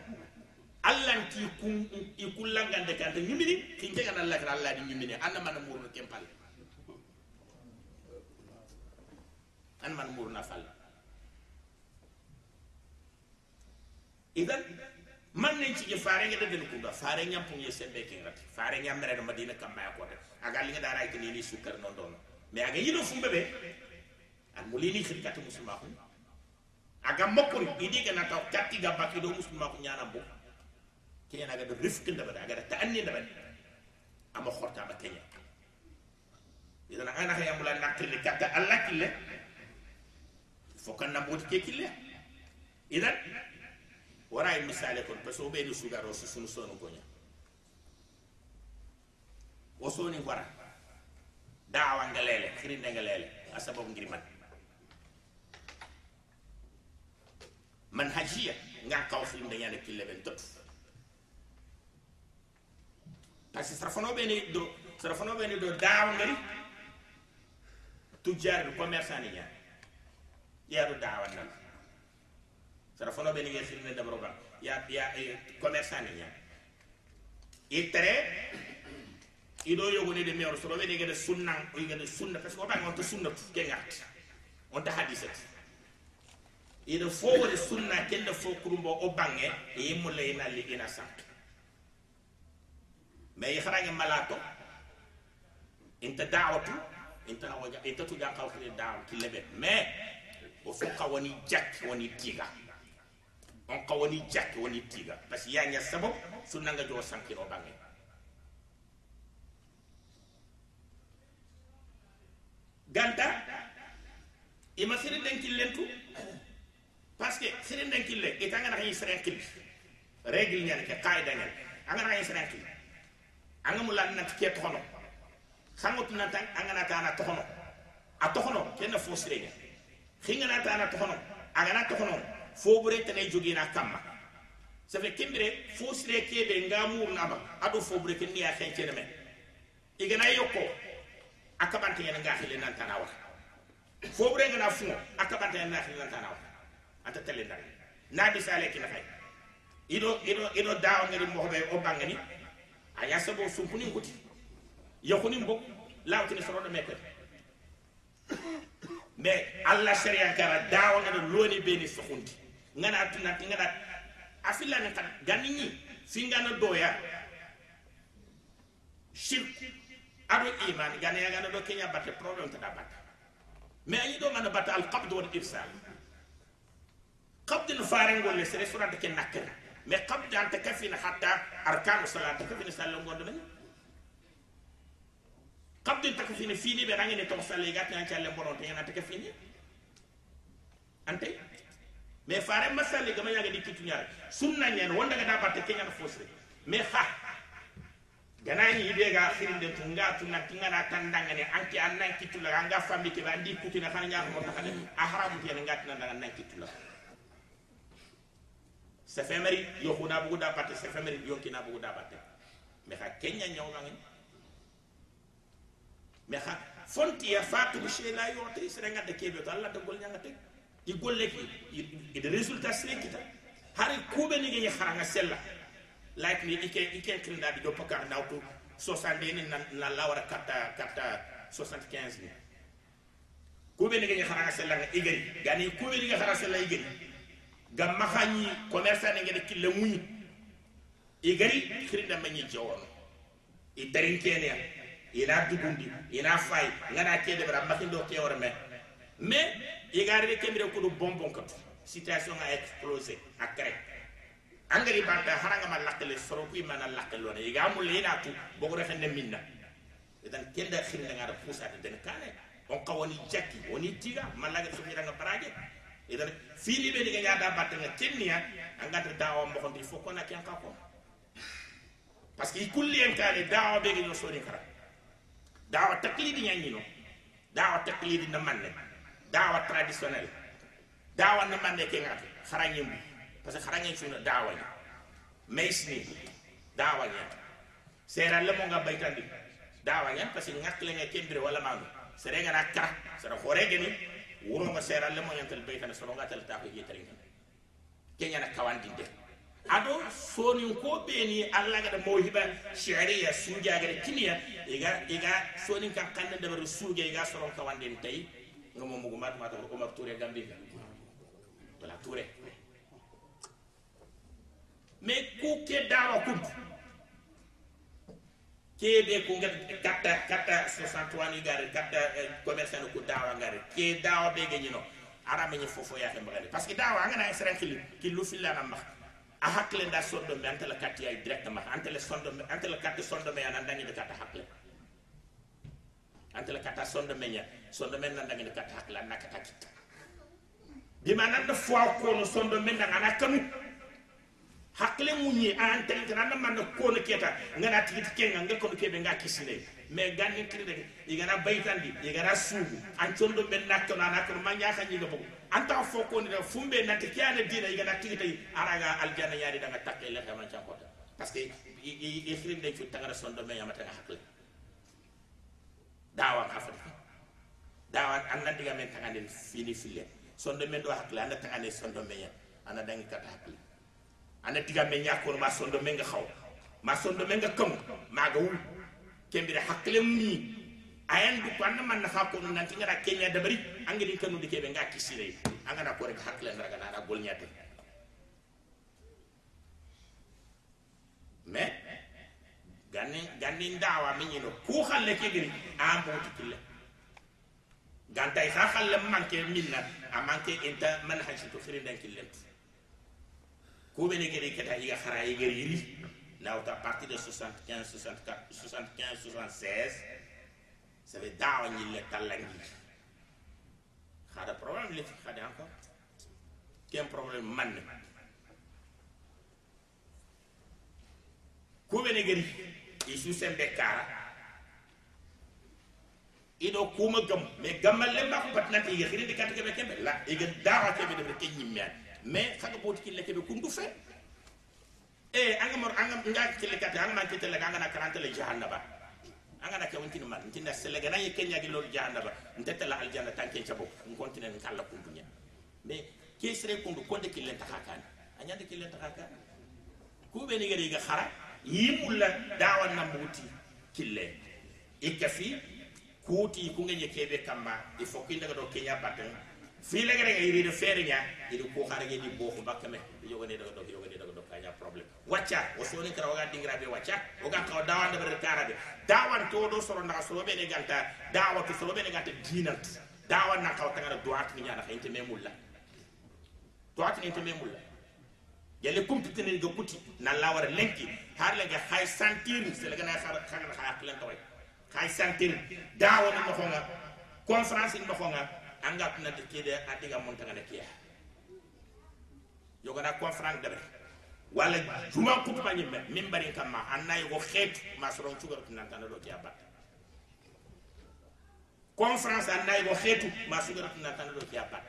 allan ti kun i kullanga de kan nyimini kinje ga Allah kala Allah di anna man murno kempal an man murna fal idan man nañ ci faare nga den ko da faare ñam pu ñe sembe ki ngati faare ñam mere do madina kam ma ko aga li nga dara ay ni sukar non don mais aga yido fu mbebe an mulini khirikati musulma ko aga mokon idi ga na taw katti ga bakki do musulma ko nyana bo ke na ga do rifk ndaba aga da tanni ndaba ama khorta ba kenya idan ana ga yamula nakli katta allah kille fo kan na boti ke kille idan wara ay misale kon parce be ni sugaro su sunu sonu ko nya o soni wara daawa ngalele khirinde ngalele asabab man manhajiya nga kaw film da yana kille ben tot parce be ni do sarafano be ni do daaw ngari tujjar commerçant ni ya do dawa nan sara fono be ni ngi xirne dabro ba ya ya commerçant ni nya itere ido yogo ni de meor so be ni ngi de sunna o ngi de sunna parce que o ba ngon to sunna ke ngat on ta hadisat ido fo wala sunna ken da fo kurumbo o bange e mulle ina li ina sank mais yi xaraange malato inta da'watu inta waja inta tu jang xawti da'wa ki lebe mais o fo ka woni jak woni tiga on ka woni jak woni tiga parce ya nya sabab sunna nga jo sankiro ganta ima siri den killentu parce que siri den kille itanga na yi sere kille règle ñan ke qaida ñan anga na yi sere anga mu lan nat ke toxono. Sango tuna tan anga na tana toxono. A toxono kenna fo na tana toxono anga na toxono fo bure jogina kamma ça kembere fo sire ke be ngamur na ba ado fo bure ken ya xenche ne me igana yokko akabante yana nga xile nan tana wax fo bure ngana fu akabante yana xile nan tana wax ata tele ndar na bisale ki na fay ido ido ido daaw ngari mo o bangani aya sabo sunkuni kuti yakuni mbok lawtini sorodo mekke mais allah sharia kara dawa ngana loni beni sohundi ngana tuna ngana afilla ne kan ganni fingana doya shirk ado iman gana ya gana do kenya batte problem ta batte mais ayi do man batte al qabd wal irsal qabd al farengol le sere surata ken nakira mais qabd anta kafina hatta arkanu salat kafina sallam gondo men qabd anta kafina fini be rangene to salle gat nan challe bonon te yana ta fini. Ante mais fare masalle gama yaga dikitu ñaar sunna ñen wonda ga da batte kenya na fosre mais ha ganani yibe ga khirinde tu nga tu na tinga na tandanga ne anki annan kitula anga fambi ke bandi kutina khana nya ko ta khane a haramu te nga tina daga nan se femeri yo kuna bugu se femeri yo kina bugu da batte mais ha kenya nyaw ngani mais ha fonti ya fatu bi shay la yo te sere nga de kebe to Allah de gol nyanga te i golle ki i de resultat sere kita hari kube ni ngi xaranga sella like ni ike ike krinda di do pakar nawtu 60 ni na la wara kata kata 75 ni. Kube ni ngi xaranga sella nga igari. Gani kube ni ngi xaranga sella igari. Gam maxani commerçant ni ngi kille muñi igari krinda mañi jawon i darin ina dugundi ina fay ngana kede bara makindo ke wor me mais igari kemire ko do bonbon kat situation a explosé a cré angari banta haranga ma lakkale soro kuy mana lakkale wona iga mul ina tu bogo refe ne minna. Idan kenda khirna ngara pusa de den kane? On kawoni jakki woni tiga malaga so nga baraje idan fini be diga nyada batta nga kenniya angata dawa mo xondi fo ko na ken ka ko parce que kulli en kale dawa be ga sori kara dawa taklidi nyanyi no. Dawa taklidi na manne dawa traditionnel. Dawa na manne ke ngati xarañe mu parce que xarañe na dawa ni dawa ni sera le mo nga baytandi. Dawa ni parce que ngak le nga kembire wala manu sere nga na kara sera xore geni wuro nga sera le mo nyantal baytani soro nga tal nga. Kenya na ado soni ko beni alla ga mo hiba shari'a suja ga kiniya iga iga soni kan kan da bar suja iga soron ka wanden tay nga mo mugu mat mat ko mak touré gambi wala touré mais ku ke dawa kum ke be ko ngat katta katta 63 ni gare katta commerçant ko dawa gare ke dawa be ge ñino arame ñi fofo ya fe mbagale parce que dawa nga na sere kili kilu filla na a hakle hakkilenda sondombe anta la kattiyayi directement anta le sondombe anta la katti sondombe yana dañide katta hakkile anta la katta sondombe ña sondombe nan dañide katta hakkile anna katta kitta bima nanda fowa kono sondombe ndan ana kanu hakle hakkile muñi an tenke nanda ko no keta ngana tigiti kenga nga kono kebe nga kisine mais ganni tiride igana baytandi igana suugu an sondombe nakkano na kono ma nya xani ñiga bogo anta fonkondira fumbe nante keyane dina igana tigitay araga aljanna ñaari danga takke le xeman cankota parce que i xirin dañ fu tagara sondo me yamataga hakle. Dawa hafati dawan annandiga men tagandin fini fille sondo men do hakle anda tagane sondo me yan ana dangi kata hakle. Ana diga men ñakono ma sondo me nga xaw ma sondo me nga kam maga wul kembira hakle mi ayan du ko anda man na fa ko nan tinga kenya dabari angedi kanu de kebe nga kisire anga na ko rek hakle nga na gol nyate mais ganni ganni ndawa mi ñino ku xalle ke giri am bo tikille gantay sa xalle manke minna a manke inta man hajji to firin dan killen ku bene giri keta iga xara giri yiri na ta partir de 75 64 75 76 savez, d'argner le talangi. Il y a un problème, les filles. Il y a un problème, man. Kouvene gari, Isu sembe kara. Ido kuma gam, me gamal le mak pat kebe kebe la. Mais xaga bot ki le kebe le kat anga man ki te le anga na karante le jahannaba. angana tini wonti man tinda selega nan kenya gi lol jahanda ba. Ndetta la aljanna tanke ca bok on kontine nan kala kundunya mais kesre kundu konde kilen tahakan anyande kilen tahakan kube ni gari ga khara yimulla dawan namuti kille ikafi kuti kungenye kebe kamba ifokinda ga do kenya batan fi legere ga iri de fere nya iri ko khara ge di bo ko bakame yogone daga do yogone daga kanya problem. Wacca o so ni kara waga dingra be wacca o ga ka dawa da ber kara be dawan to do soro na so be ne ganta dawa to so be ne ganta dinat dawa na ka tanga do at ni nya na xente memulla to at ni te memulla yelle kumpitene ga kuti na lawara lenki har la ga hay sentir c'est la gana xar xar la xar len toy hay sentir dawo ni no xonga conférence no xonga anga na de kede adiga monta ngana kiya yo gana conférence debe wala juma kutuba ni min bari kama anna yo xet ma soron sugar tan tan do kiya bat conférence anna yo xetu sugar tan do kiya bat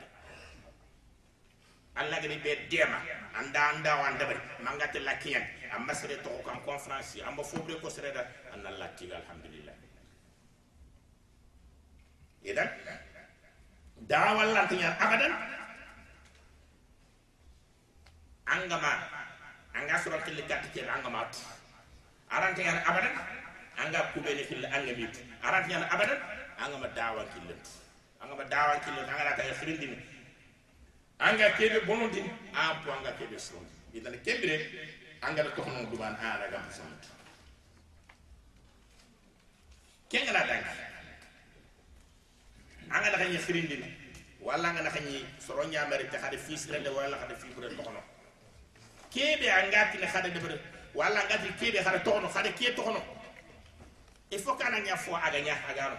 alla gani be dema anda anda wanda bari mangate lakiyan amma sere to kam conférence amma fobre ko sere da anna latti alhamdulillah. Idan? Da wallan tinya abadan? Angama anga sura kille kat ke angama aran tinya abadan anga kubene kille angami aran tinya abadan angama dawa kille angama dawa kille anga ta khirindini anga kebe bonondin a po anga kebe son idan kebre anga da tohno duban a daga son kenga na dang anga da kanyi khirindin wala anga da kanyi soro nyamare fils rende wala tohno kebe anga tine xade de bure wala anga ti kebe xade tohno xade ke tohno il faut kana nya fo aga nya aga no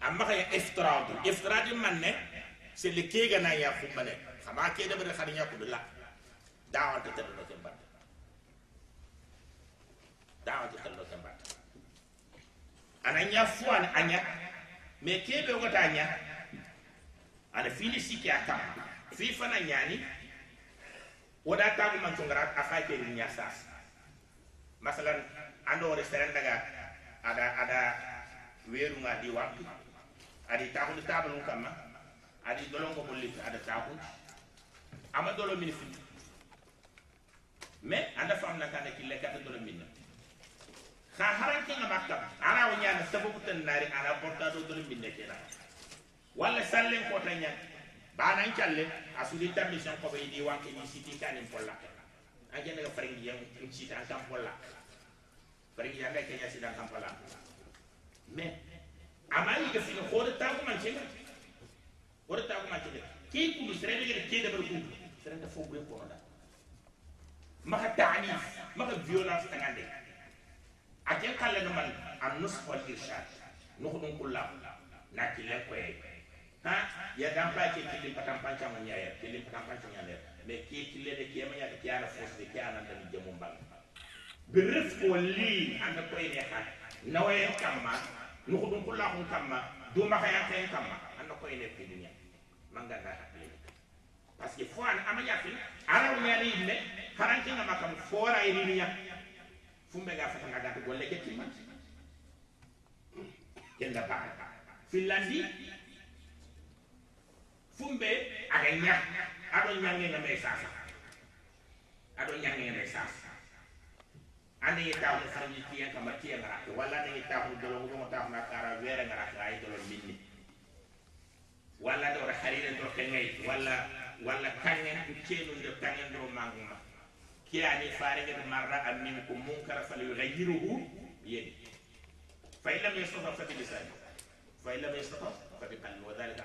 amma kay iftirad iftirad man ne c'est le kega na ya kumbane xama ke da bare xarinya ko la dawa ta tan do bat dawa ta tan do bat ananya fuan anya me ke be ko tanya ana fili siki aka fi fana nyani wada ta man tungara afa ke ni sas masalan ando restaurant daga ada ada weru ngadi waktu. Adi tahu tabulu kama adi dolongo bolli ada taxun ama dolo min fi mais anda fam na kana kille kata dolo min kha haran ke nga makka ara wa nyana sababu tan nari ara porta do dolo min ke na wala sallen ko tanya banan challe asuli tammi sen ko be di wanke ni siti kanin polla a jene ga faringi yang siti an kam polla faringi yang ke nya sidan kam polla mais amali ga fi ko ta ko man chenga wara ta ko macce ke ku sere de ke de bar sere da fo bu ko da maka tani maka violence tangande a ken kalle no man an nus wal irshad no ko dun kullam ki ko ya dam pa ke ki patam pancha mo nyaaya ke lim patam pancha nyaaya me ke ki le de ke ma ya ke ana fos de ke ana dan jamu mbang be ref ko li anda ko ene ha nawe kamma no ko dun kullam kamma do maka ya ken kamma anda ko ene fi dunya manga na hakle parce que fo an ama yafi ara o nyari ne haranke nga makam fora iri niya fumbe ga fata nga gatu golle ke timma kenda ba filandi fumbe aga nya ado nyange na me sasa ado nyange na sasa ande yita ko farji tiya kama tiya ngara wala ne yita ko dolo ko ta na kara wera ngara ay dolo minni wala do harire do kengay wala wala kangen kenu de kangen do manguma kiyani farege marra am minkum munkara falyughayyiruhu biyadi fa illam yastata fa bi lisani fa illam yastata fa bi qalbi wa dhalika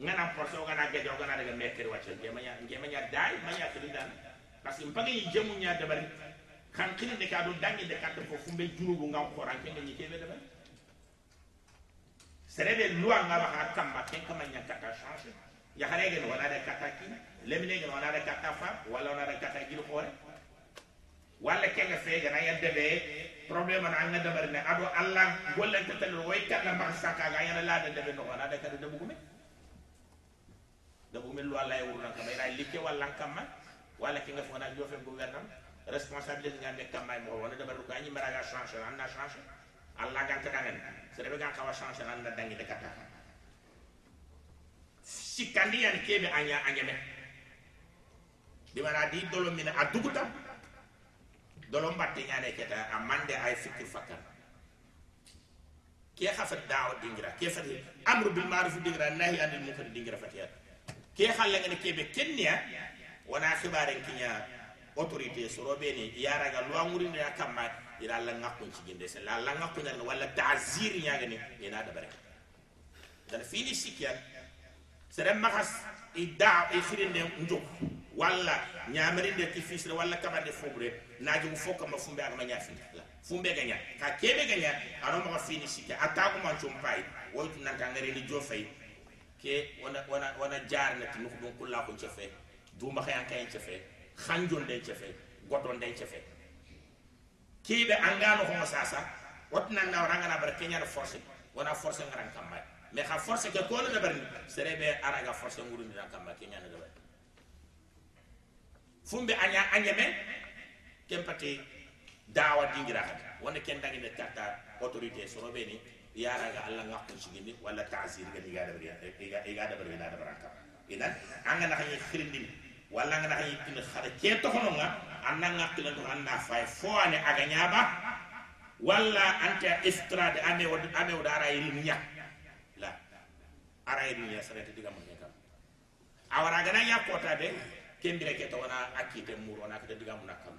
ngana force o gana gejo gana daga mekker wacce gemanya gemanya dai manya kridan parce que mpage yi jemu nya dabari. Kan kini de kado dangi de katte fo fumbe junubu ngam koran kende ni kebe dabari. Serebe luwa ngaba ha kamba ken kama nya kata change ya harege no wala de kata ki lemine no wala de kata fa wala wala de kata gil xore wala kenga fe gana ya debe problème na nga dabari ne ado allah golle tetel way kala ma saka ga yana la de debe no wala de kata de bugume da bu mel lu Allah ya wurna ka bayra likke wala kamma wala ki nga fona jofe gouvernement responsabilité nga nek kamay mo wala da baru ka ni maraga changer anda changer Allah ga ta dangen sere ga ka wa changer anda dangi de kata sikandi yan kebe anya anya me di mana di dolo mina aduguta dolo mbatte nyane keta amande ay fikir fakar ke khafat da'wa dingira ke fati amru bil ma'ruf dingira nahi anil munkar dingira fatiyat ke xallangene keɓe kenniya wona xibaren kiña autorité soroɓeni yaraga loangurinea kamma ina alla ŋakkunciginde sella alla ŋakkuñalne walla tasir ñagene ina dabare dan fini sikkiyan sere maxas i da i xirinde njog walla ñamerinde ti fisre walla kamande foɓure najugu fo kama fumbe agama ña fini la fumbe gaña ka keɓe gaña ano maxa fini sikke a tagumancum payi woytu nanta ngareni jo fayi ke wana wana wana jaar na tinu don kula ko cefe du ma xayan kayan cefe xanjon den cefe goton den cefe ki be angano ko sasa wat na na ranga na bar kenya force wana force ngaran kamba. Me xa force ke ko na bar sere be araga force nguru ni kamba kenya na bar fumbe anya anyeme kempati dawa dingira wona ken dangi ne tata autorité soro ni yara ga Allah ngakku sigini wala ta'zir ga diga da bariya iga iga da bariya da baraka idan anga na hayi khirindin wala anga na tin khara ke to hono nga anna ngakku lan anna fay fo ane aga nyaba wala anta iftrad ame wad ame wad ara yilim nya la ara yilim nya sarete diga mo kam awara ga na yakota de kembire ke to wana akite muro na ke diga mo nakam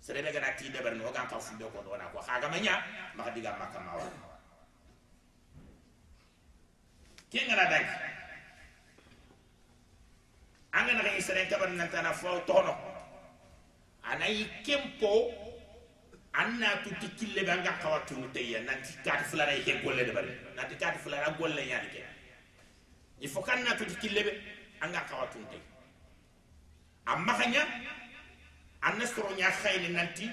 serebe ga na ti de bar no ga ka fu de ko do na ko khaga manya maka diga makam kengana dagi anga naxa isaren kaban nantana faw toxono anayi kempo an na tuti kille be anga xawa tunu teya nanti kati fulanayi ke golle de bari nanti kati fulana golle ñani ke. Il na tuti kille anga xawa tunu teya a maxaña an na soroña xayne nanti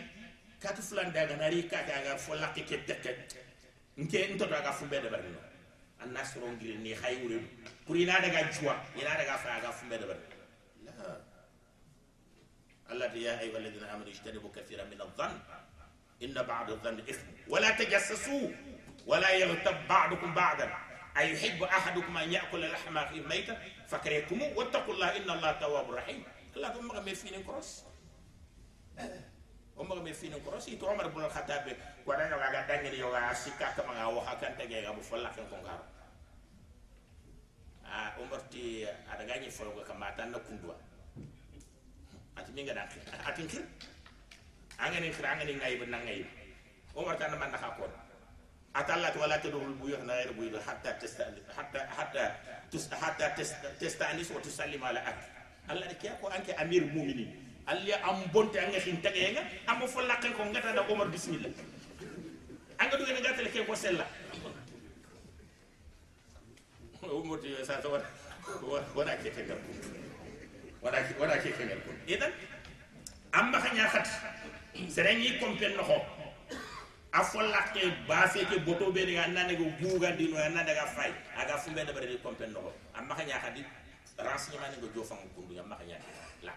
kati fulan daga nari kati aga fo laqi ke teke. Nke ntoto aga fumbe de bari no. Anna soron gil ni hay wure pour ina daga juwa ina daga fa ga fumbe da bar la Allah ya ayyuha alladhina amanu ijtanibu kathiran min adh-dhann inna ba'da adh-dhanni ithm wa la tajassasu wa la yaghtab ba'dukum ba'dan ayuhibbu ahadukum an ya'kula lahma akhihi maytan fakarihtumu wattaqullaha inna Allaha tawwabur rahim Allah ko maga me fini cross o maga me fini cross ito Umar ibn al-Khattab. Ko da ga dangini yo ga sikka kama ga wa kan tege ga bu falla kan kon karo a Umar ti ada ga ni fo ko kama tan na kundwa ati mi ga dan ati ngir angani ngir angani ngai ben ngai. Umar tan man na ka ko atallat wala tadul buyu na ghayr buyu hatta tastani hatta hatta hatta tastanis wa tusallim ala ak Allah de kiya ko anke amir mu'minin alli am bonte anga fin tage nga am fo lakkal ko ngata da Umar bismillah. Anga duga ne gatal ke ko sella. Umurti yo sa wala wala ke ke ngal wala ke wala ke ke ngal idan amma khanya khat serengi kompen no ko afolla ke base ke boto be ni anna ne go buga dino anna daga fay aga fumbe da bare kompen no ko amma khanya khadi renseignement ne go jofang kundu amma khanya la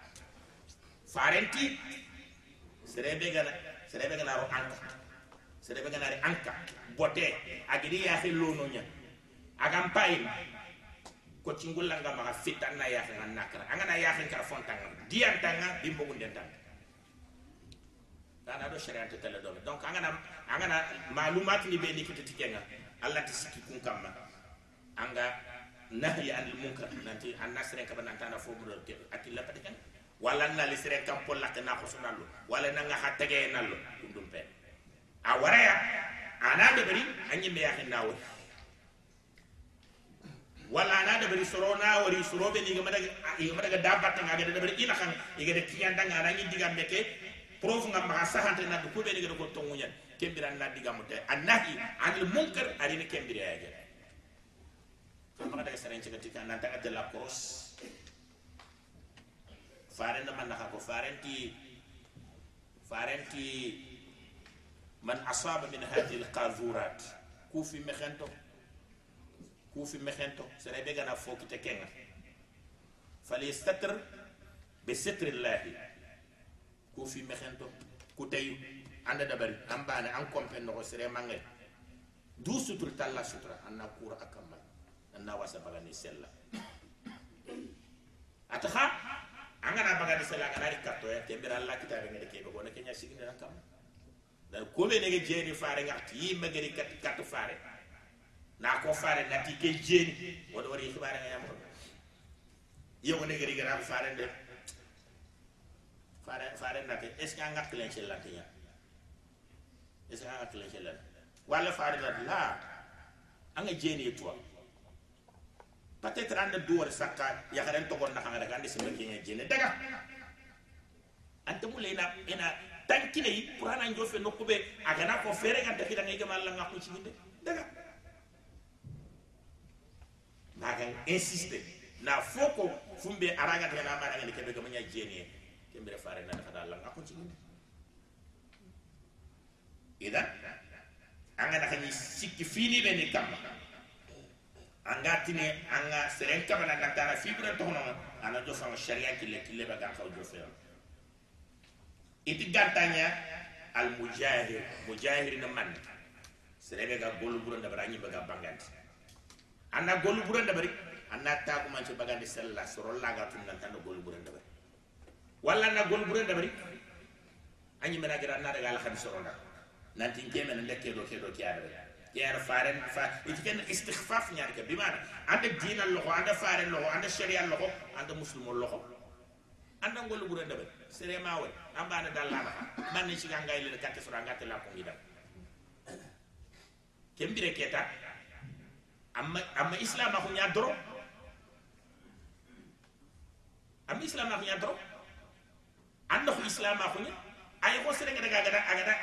farenti. Serebe gana serebe gana ro anka. Serebe gana ri anka. Bote agidi ya lono nya. Agam pay ko cingulla nga ma fitan na ya ngan nakra. Anga na ya fe kar fontanga dian tanga bimbo gunden tanga. Dana do sharia te tele do donc anga na anga na malumat ni be ni kitati kenga allah ti sikki kun kamma. Anga nahyi anil munkar. Nanti an nasre ka banan tana fo mu do akilla pati kenga wala na li sere kam polla ke na ko sunallo wala na nga hatage nallo dum dum pe a waraya ana de bari anyi me yakin nawo wala ana de bari soro na wari soro be ni ga madaga ga nga ga de bari ina kan iga de kiyanda nga na ngi diga meke. Prof nga ma sahante na ko be ni ga ko tongunya kembira na diga mute. Annahi anil munkar ari ne kembira ya ga amma daga saren ci ga tika nan ta cross faren man naka ko farenti farenti man asaba min hadhihi alqazurat kufi mexento kufi mexento sere be gana foki te kenga fali statr bi sitri llahi kufi mexento ku tay anda dabari ambane an kompen no sere mangay du sutur talla sutura anna kura akamal anna wasa bagani sella ataha angana baga de sala ngana rikatto ya tembira Allah kitabe ngade kebe gona kenya siginde nan kam da ko be nege jeni faare ngati yi magari kat kat faare na ko ngati ke jeni wado wari xibaare nga yam ko yow nege ri gara faare de faare faare nate est ce ngat len ci lante ya est ce ngat len ci lan wala faare la la anga jeni toi peut-être anda duwar sakka ya karen to gonna kanga daga ande simba kenya jene daga ante mule ina ina tankine yi qur'ana njofe no kube. Aga na ko fere ga takida ngai gamal nga ko cinde daga naga insiste na foko fumbe araga daga na mara ngani kebe gamanya jene kembere fare na daga dalla nga ko cinde idan anga sikki fini be ni anga tine anga seren kabana na tara fibra to hono ana jo fanga sharia kille kille ba ga kaw jo fe iti gantanya al mujahir mujahir na man. Serebe ga golu buru nda bara nyi baga banganti anna golu buru nda bari anna ta ko man ci bagandi sella soro la ga tun nan tan golu buru nda bari na golu nda bari anyi mena gira na daga al nda nanti ngeme na do ke do yara faren fa itiken istighfaf nyaar ke bimana anda dina loxo anda faren loxo anda sharia loxo anda muslimo loxo. Anda ngol bure ndabe sere mawe ambana dalala man ni shiga ngay le katte sura ngate la ko ngidam kembire keta amma amma islam ko nya doro? Amma islam ko nya doro? Anda ko islam ko nya ay ko sere ngada gada agada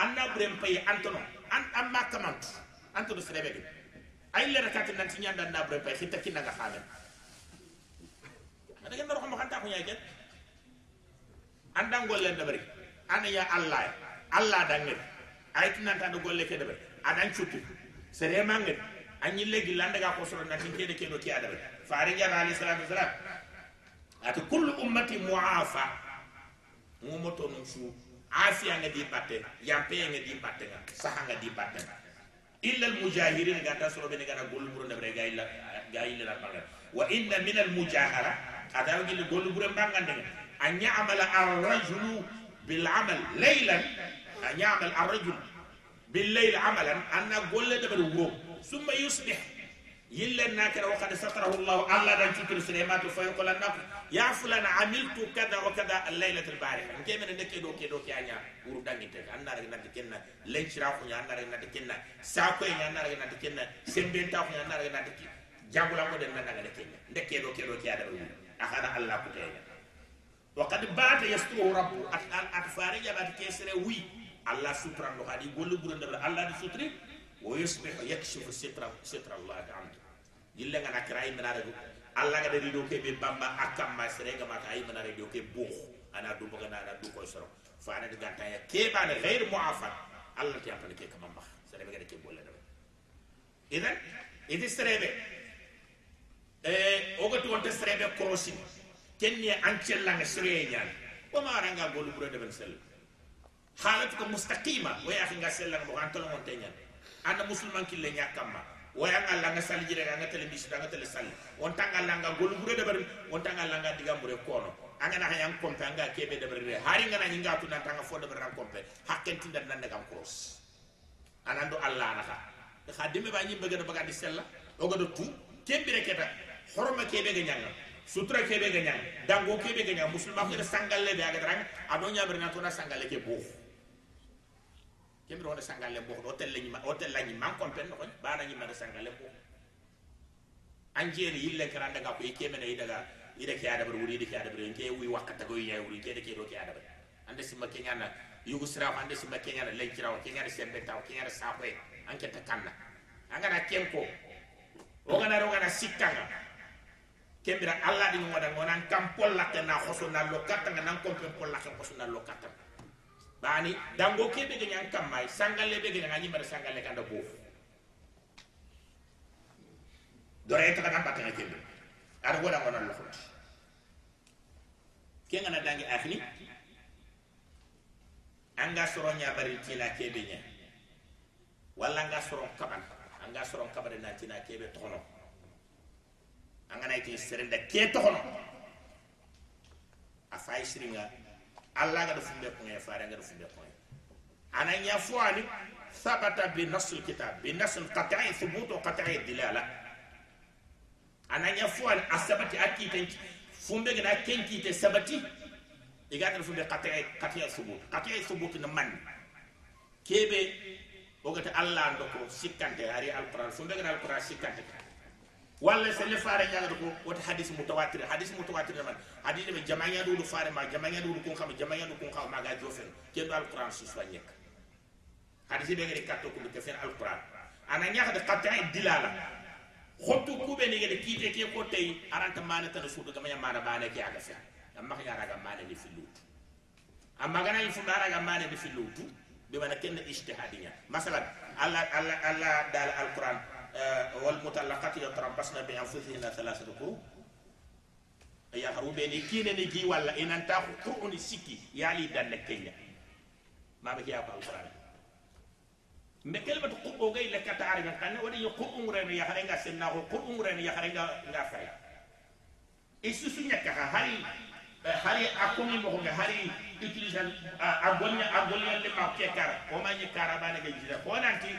anna burem pay antono. an an ma kamantu an to do serebe ke ay le rakat nan ci ñanda na bre pay xita ki nga xalam ada gendo xam xanta ko ñay ken. Andam golle da bari ana ya allah allah da ngir ay tinan ta do golle ke da bari adan chutti sere ma ngir an yi legi landa ga ko soro nan ke de ke do ki adaba faari ya ali sallallahu alaihi wasallam ati kullu ummati muafa. Mu moto non fu afiya nga di batte yampe nga di batte nga saha nga di batte illa al mujahirin ga ta soro be nga gol buru ndabre ga illa ga illa la banga wa inna min al mujahara ada gi gol buru mbanga nga an ya'mala ar rajulu bil amal laylan an ya'mal ar rajul bil layl amalan anna golle dabar wo summa yusbih يلا ناكر وقد ستره الله. الله دان تكر سليمات فيقول النقل يا فلان عملت كذا وكذا الليلة البارحة. من كيف من دكي دوكي دوكي عنيا ورو دان يتك أنا رأي نتكينا لين شرافو نيا أنا رأي نتكينا ساكو نيا أنا رأي نتكينا سنبين تاو نيا أنا رأي نتكي جابو لامو دين من نغل كينا دكي دوكي دوكي عدا رو أخذ الله كتين وقد بات يستوه ربو أتفاري جابات كيسره وي. الله سبحانه وتعالى يقول له الله سطري ويصبح يكشف ستر ستر الله عنده. Yille ngana kira ay menare alla ga dari do ke be bamba akam ma sere ga mata ay menare do ke bu ana du boga na du ko soro. Fa ana diga ta ya ke ba ne ghair muafat? Alla ti apale ke kama mbax sere be ga ke bolle da idan idi sere be. E o ga to wonte sere be krosin kenni ancella nga sere nyaal o ma ranga golu buro de ben sel. Halatu ko mustaqima. Wa ya nga sel nga mo tolo mon teñal anda musulman kille ñakamma waya nga langa sali jire nga tele bisu nga tele sali. On tanga langa golu bure de bari on tanga langa diga mure kono anga na hayang kompe anga kebe de bari hari nga na nyinga tu na tanga fo de bari kompe hakken tinda nan daga cross anando allah na ka kha deme ba nyimbe gada baga di sella. O gado tu kembire keta. Horma kebe ga nyanga sutra kebe ga nyanga dango kebe ga nyanga musulman ko sangalle be aga drang ado nyabre na to na sangalle ke bo kemiro wona sangalle bokɗo hôtel lañima hôtel lañi mankon pen nokoñ banañimmade sangalle bok an jeeni yille kran daga ko ikemene i daga ida ke adabar wuri ida ke adabar nke wi wakkata ko yiya wuri ke da ke do ke adabar ande simma kenyana yugo siraw ande simma kenyana lenkiraw kenyana sembe taw kenyana sapoe anke takanna. Angana kenko ogana rogana sikkanga kembira alla di ngoda ngonan kam polla ke na khoso na lokata nan kompen polla ke khoso na lokata bani dango kebe ge nyang kamai sangale be ge nganyi mara sangale kanda bof dore ta kan batta kebe ar goda ngona lo khot ke ngana dangi akhni anga soro nya bari tina kebe nya. Walla anga soro kaban anga soro kabare na tina kebe tono anga na iti serenda ke tono afai siringa allah gaɗa fumɓe koye faare gaɗa fumɓe koye ana nya fo ani sabata bi nasul kitab bi nasul qat'i thubutu qat'i dilala ana nya fo ani a sabati a kiiten fumɓe gena ken kiite sabati iga gaɗa fumbe qat'i qat'i thubut qat'i thubut na man kebe ogata allah ndoko sikkante ari alquran fumbe gena alquran sikkante ولا سيل فارا يا ربو وات حديث متواتر حديث متواتر من حديث من جماعة دول فارا ما جماعة دول كون خام جماعة دول كون خام ما غادي جوفن كين دو القران سوسوا نيك حديث بيغي ري كاتو كوم كفين القران أنا نياخ د قطع الدلاله خطو كوبي ني غي كيتي كي كوتاي ارانت مانا تن سوت كما يما مانا بالا كي اغا سان اما خيا راغا مانا لي في لوت اما غانا يف دارا غا مانا لي في لوت بما كن اجتهادنا مثلا الله الله الله دال القران آه، والمتلقات يتربصن بأنفسهن ثلاثة قروء يا هروبي كين نجي ولا إن أنت قرون سيكي يالي دان كينيا. ما بك يا القرآن. مكلمة قرؤ غي لك تعرف. أن ودي قرؤ مرن يا خرينا سنا قرؤ مرن يا خرينا غافري إيسوس نكها هاري هاري أكومي مهونا هاري إتلزان آه، أقولنا أقولنا لما كي كار وما يكاربانا كي جدا هو نانتي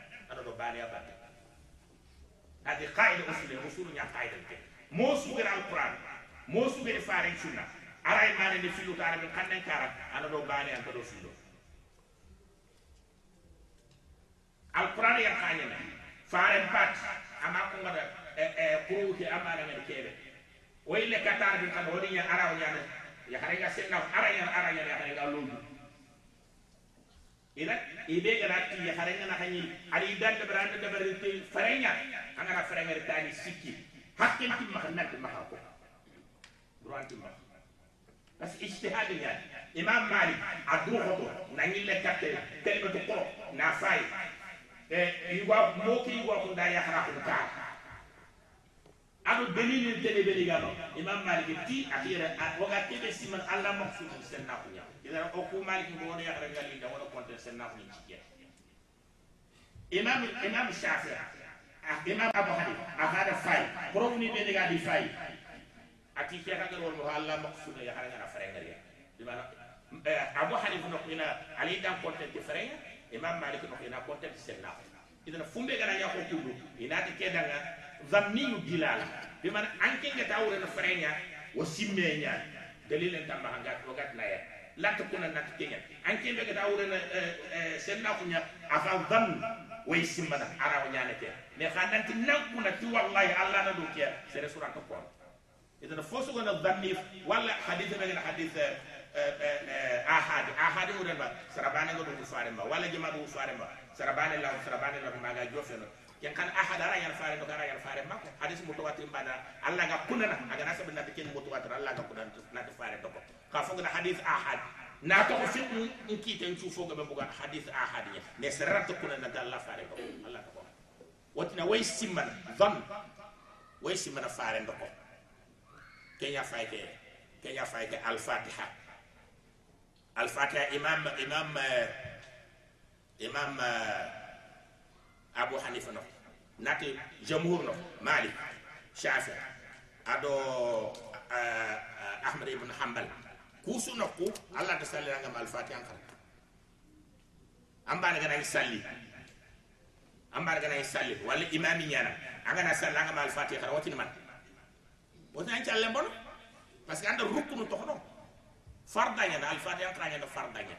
aɗa ɗo baaliya baɓe hadi qaida usule usulu ña qaidan ke mo sugir alquran mo sugir faren sunna. Ara e mane nde fillutare min kannen kara aɗa ɗo baali an ka ɗo fillo. Alquran yan kañene faren bat ama kongaɗa e, e, kuruke amanangene keɓe woyille katar min kan hoɗiña araw ñana yaharega sennaw arañan arañan yaharega londu ya ila ibe ga ratti ya hare nga hanyi. Ari dan de brande de berite farenya. Anga na farenya tani sikki hakkin tim mahanna tim mahako. Duran tim bas ijtihad ya. Imam malik adu hoto nanyi le katte kelmatu qoro na fay e yuwa moki yuwa ko aɗo beninirtene benigano. Imam maliki ti atiyere wakati ɓe siman allah maksudu sen nafuña idara o ku maliki mo wono yakra ngalinda wono compte sen nafuñi cikket imam imam shafia imam abu hanifa akaɗa fayi probni ɓenigadi fayi ati kekagal wolmo ko allah maksudu yakara ngana farengariya imana e, abu hanifa nokina alayi dan contente farenga imam maliki nokina contente sen nafu idana fumbe gana ñako kudu inati kedanga zanniyu dilala bi man anke nga tawre na frenya wa simmenya dalil tamba hangat wagat na ya. La takuna nat kenya. Anke be ga tawre na senna kunya afa dhann way simmana ara wa nyane ke me khadan tin nan kuna ti wallahi allah na do ke sere surat ko idan fosu gona dhanni wala hadith be ga hadith ahad ahad mu ba sarabane go do fare ma wala jama do fare ma sarabane la sarabane la maga jofeno yankan ahadara yar fare do gara yar fare mako hadis mutawatir bada allah ga kunana aga na sabna ken mutawatir allah ga kunan na de fare do ko ka fogna hadis ahad na to fi in kite en chufo ga buga hadis ahad ya ne ta kunana ga allah fare do allah ko watina way simman dhan way simman fare do ko kenya fayte kenya fayte al fatiha al fatiha imam imam eh, imam eh, abu hanifa no. إمام إمام إمام أبو حنيفة نو ناتي جمهور نو مالك شافعي أدو أحمد بن حنبل كوسو نكو الله تسالي رانغام الفاتحة أنكر أمبانا غنا يسالي أمبانا غنا يسالي ولا إمامي نيانا أغنا سالي رانغام الفاتحة واتين من واتين أنت ألم بونو parce que anda rukunu tokono fardanya na alfatiha kranya na fardanya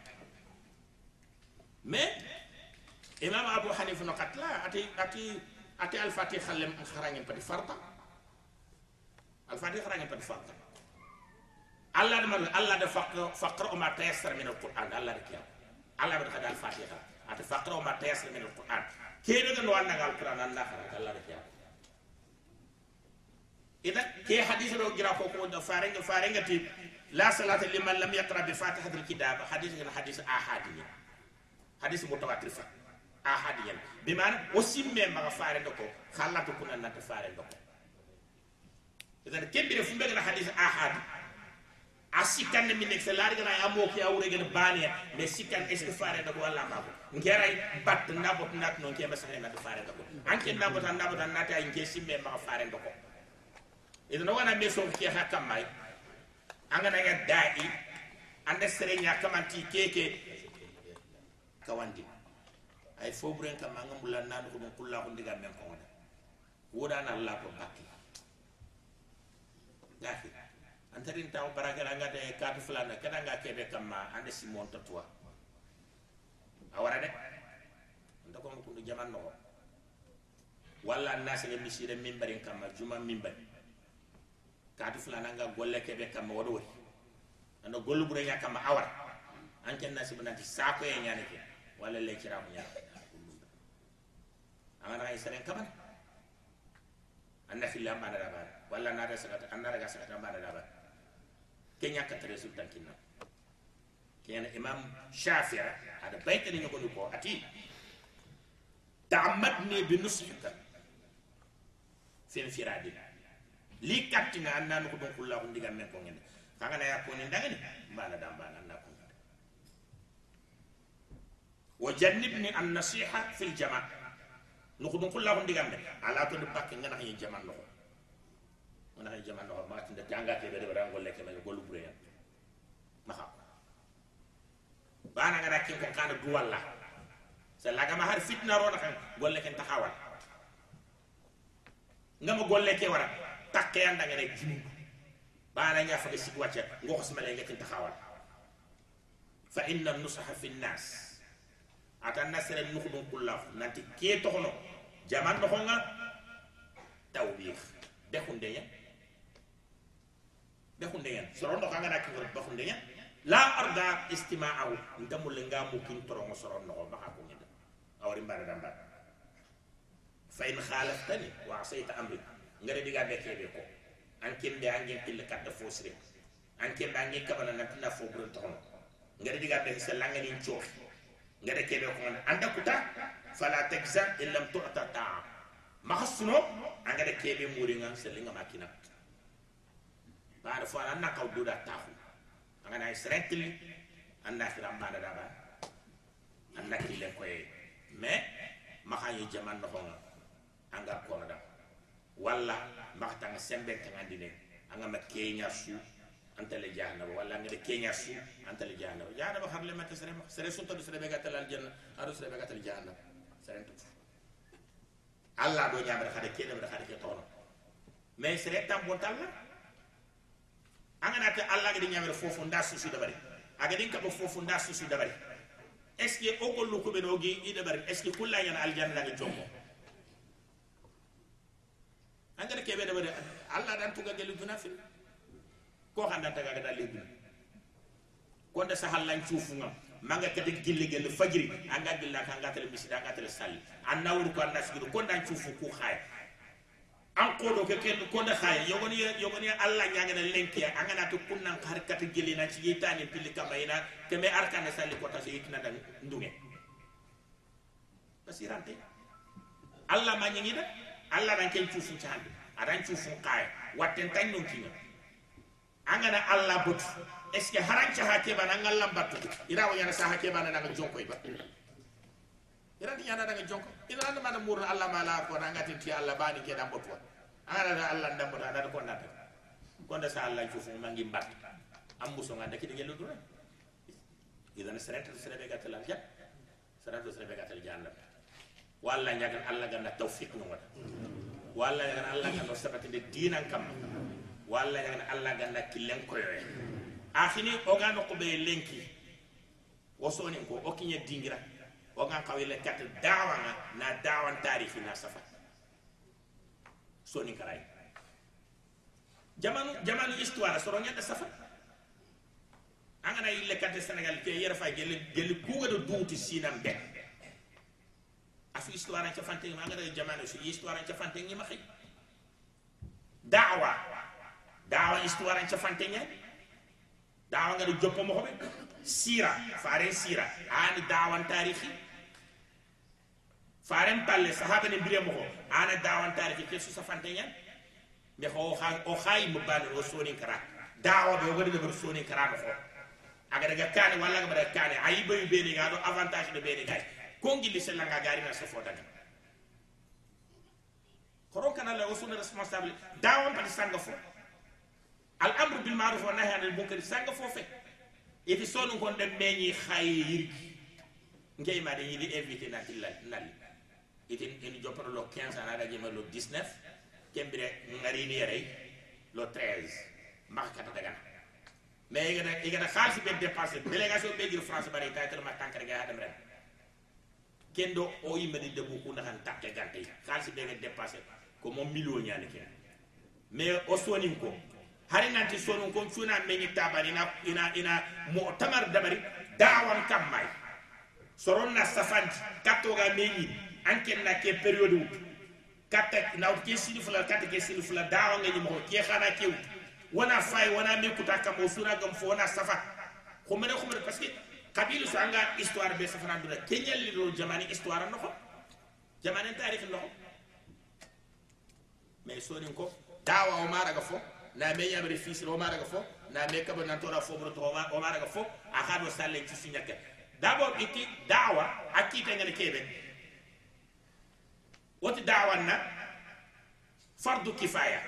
mais imam abu hanifa no katla ati ati ate alfati khallem kharangen pati farta. Alfati kharangen pati farta. Allah da man allah da faqra ma tayassara min alquran. Allah da kiyam allah da kada alfati khara Ati faqra ma tayassara min alquran. Kene da no al qur'an allah khara allah da kiyam ida ke hadith do gira ko ko da farenga farenga ti la salata liman lam yaqra bi fatihatil kitab hadith hadith ahadi hadith mutawatir fa ahadiyan. Bi mana o simme maga ndoko ko hallatu kuna nata ndoko. Ko idan kembire fumbe gana hadis ahad a sikkanne min nek laari gana amo ki a wure gana mais sikkan est ce que ndoko wala walla mako ngeray bat nabot nat noon kemba sa na faare ndoko. Anke nabota nabota nat ay nge simme ma faare ndoko. Idan wana me so ki hakam mai anga na ga da'i anda serenya kamanti keke kawandi. Ay fobren kam anga mulan nan ko kulla ko ndiga men ko wona woda na allah ko bakki gafi antarin taw baraka nga de kat fulana kada nga kebe kam ma ande simon toi awara de. Ndako ko ndu jaman no walla nas le misire mimbarin kam ma juma mimbari kaatu fulana nga golle kebe kam wodo wori ando gollu bure nya kam awar an ken nasi banati sako e nyane ke. Wala le kira mu nya amana ay seren kaman anda fil lamba da ba wala na da sakata anda daga sakata ba da ba kenya ka tare sultan kinna kenya imam shafi'i ada baita ni ko ko ati ta'ammadni bi nusxika fi infiradina li kattinga annanu ko don kullahu ndiga men ko ngene kaga na yakko ni ndangani mbana da mbana na ko wa jannibni an nasiha don kullahu ndiga men ala to de bakke ngana hay jama no ngana hay jama no ma tinda janga ke be de rango leke men golu bure yan ma ha bana ngana kin ko kana du walla sa laga ma har fitna ro kan golle ken taxawal ngama golle ke wara takke anda ngene jimu bana nya fa sig wacce ngo ko smale ngati taxawal fa inna nusaha fi nas. Ata nasre nukhdum kullah nanti ke toxno jaman no nga tawbih de hunde ya de hunde ya soro ngor hunde ya la arda istima'ahu ntamul nga mu kin torongo soro no ba ko ngida awri mbara damba fa in khalaftani wa asayta amri ngare diga be kebe ko. An kembe an gen pille kadda fosre an kembe an gen kabana na tina fo buru tono ngare diga be se langa ni chof ngare kebe ko an anda kuta fala takza in lam tu'ta ta mahsuno an ngare kebe muri ngan se linga makina baada fo an nakaw duda tahu an na srentli an na firam bana da ba an na kille ko mais makayi jaman no honga anga kono da walla makatanga sembe tanga dine anga ma kenya su antale jahannaba walla anga de kenya su antale jahannaba jahannaba har le mata sere sere sunta du sere be gatal al janna adu sere be gatal jahannaba sere tu allah do ñamre xade kede bre xade ke tono mais sere tam bon talla angana te allah gadi ñamre fofu nda susu dabari aga din kabo fofu nda susu dabari est ce que o gollu ko be no gi i dabari est ce que aljanna daga jommo angara kebe dabari allah dan tuga gelu duna fil ko xanda taga ga dalé duna ko nda sahal lañ ciufu ngam manga kete gilli gel fajiri. Anga gilla ka anga tele misida anga tele salli anna wuru ko anna sigido ko ndan ciufu ku khay an ko do ke ken ko nda khay yogoni yogoni alla nyanga na lenki anga na to kunnan har kata gilli na ci yitani pilli kabayina ke me arkane salli ko taso yitina dan ndunge. Basirante alla ma nyi da alla dan ken ciufu ci hande adan ciufu khay watten tan non kinga anga na alla butu est ce que haranca ha keɓana ngallam battu ira wo ñana saha jonko e ba irati ñana daga jonko. Ina anda mana murna allah ma la ko nangatin ti allah bani keɗan ɓottuwa angana allah ndamboto anata ko nata. Konda sa allah cufu mangi mbat ambuso nganda kidi gelu duna idan sereta serebe gatal aljan sereta serebe gatal jannam walla nyagan allah ganda tawfiq no wada walla nyagan allah ganda sabatinde dinan kam walla allah ganda killen koyoye akhini oga no be lenki. Wo soni ko o kinya dingira. O ga kawile kat dawa na dawan tarihi na safa. Soni karay jamanu jamanu histoire soro nya da safa angana ille kat senegal ke yera fa gel gel kuga do duuti sinam be afi histoire ca fante ma jamanu su histoire ca fante ngi xey dawa. Dawa histoire nya dawangari joppomo hoɓe sira faren sira ani dawan tarihi faren palle sahaba ne mbiremo ko ana dawan tarihi ke susafante ñan mbe ko o xayi mo bane o sonin kara dawa ɓe wogaɗe ɓeɓeɗo sonin karano ko aga daga kane walla ga mbaɗa kane a yibayu ɓeene ga ɗo avantage ɗo ɓeene gay kongilli sellanga garina sofo daga koron kana la o suna responsable dawan pati sanga fo al amru bil ma'ruf wa nahy anil munkar sanga fofe iti sonu kon dem meñi khayir ngey ma de yidi invité na tilal nal iti en joparo lo 15 ana da jema lo 19 kembire ngari ni yere lo 13 makata daga mais igana igana khalsi be délégation be france bari tay tel ma ga adam kendo o yimani de bu ko ndaxan takke gante be ko mo million ken mais o ko hari nanti sonu kon cuna meñi tabari ina ina ina mu'tamar dabari dawan kammay soron na safanti kattoga meñi anken na ke periode wut. Katta na ke sini fula katta ke sini fula dawa ngi mo ke xana ke wut. Wana fay wana me kuta kam o suna gam fo wana safa. Ko mena ko parce que kabilu sanga anga histoire be safana dura. Kenyal li do jamani histoire no ko jamani tarikh no mais sonin ko dawa o mara ga fo na me ñamri fisir o maraga fo na me kaba nantora foɓroto o maraga fo a haɗo sallen ci siñakke d'abord iti dawa a kiitangene keɓe woti dawanna fardu kifaya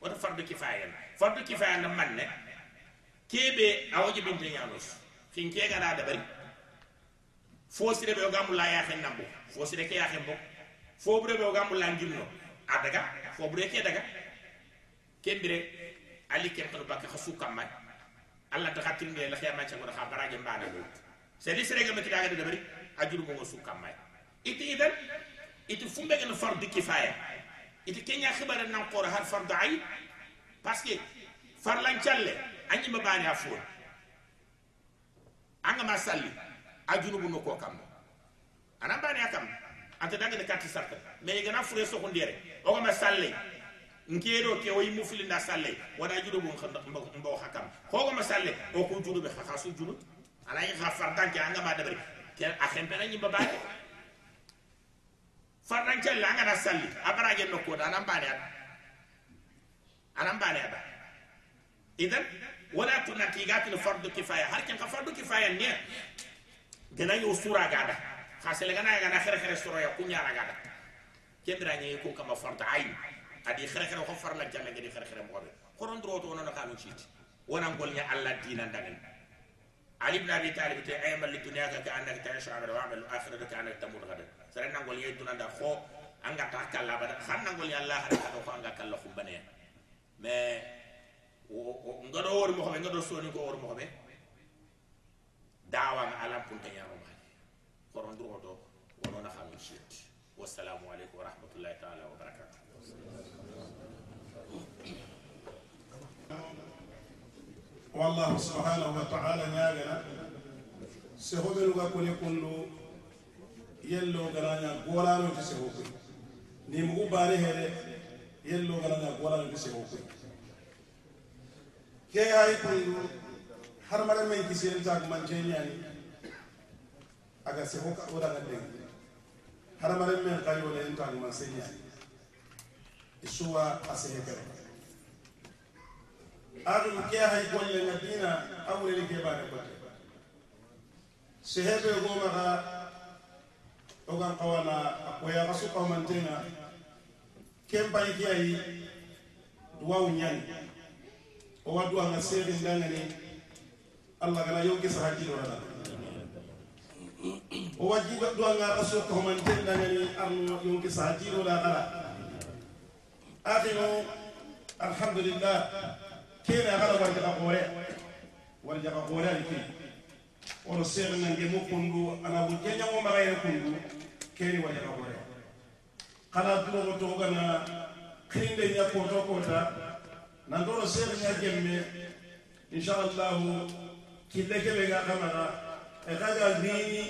wota fardu kifaya fardu kifaya na man ne keɓe a woji binte ñanos fin kegana dabari fosire ɓe o gamulla yahen nambo fosire ke yahen bo foɓure ɓe o gamulla gimno a daga foɓure ke daga kembire ali kempal bakka khasu kamma alla ta khatin ne la khiyama cha ngora kha baraje mbana do c'est li sere ga meti daga da bari ajuru mo su kamma iti idan iti fumbe gana fardu kifaya iti kenya khibara nan qora har fardu ay parce que farlan challe anyi ma bani afur anga ma salli ajuru no ko kam ana bani akam anta daga de katti sarta mais gana fure so ko ndere o ma salli nkeeɗo ke o yimmu filinda salle juɗo mum mbo hakam hogoma salle o ko juɗuɓe haka su junut anayi ha fardanke angama dabari ke a xempena ñimba baake fardankelle angana salli a baraje nokkoda anan mbane ada anan mbane ada idan wala tunanti igatino fardu kifaya har ken ka fardu kifaya ne ganaño suragada xa sele gana gana xere xere soroya kuñaragada kembirañe kun kama fardu ayn adi xere xere xo farla jalla ngedi xere xere moxoɓe koron doro to onono xalu ciit wonan golña alla dina dangen ali ibn abi talib te aymal li dunya ka annaka taishu abada wa amal akhirat ka annaka tamut gada sare nangol ye da xo anga ta kala bada xan nangol ya allah hada ko anga kala khumbaneya mais ngaɗo wori moxoɓe ngaɗo soni ko wor mo xobe dawa wori ala pun alam punta ñaroma koron duro to wonona xamin shit wassalamu alaykum wa rahmatullahi taala wa barakatuh wallahu subhanahu wa ta'ala ñagana sehoɓenuga koni kundu, yello ganaña golanote seho koy ni mugu bane hede yello ganaña golanote seho koy ke hay kundu, har mara men kisien tag manke ñani aga seho ka odaga deng. Har mara men kayole en tag man se ñani isuwa a sehe kere adu ke hay golle ngabina awre ke bare bate sehebe goma ga ogan qawana akoya rasu qawmantena kem bay ke ay duwa nyan o wadu anga sebe ndangani allah gala yogi sahaji dorana o waji do anga rasu qawmantena ngani arno yogi sahaji dorana akhi alhamdulillah kene agala warjaka gore warjaka gore ali ke ono sere nange mo kundu ana bu jenya mo magay kundu kene warjaka gore kana duro to gana khinde nya ko to ko ta nandoro jemme inshallah kille ke be ga kamara e kaga gini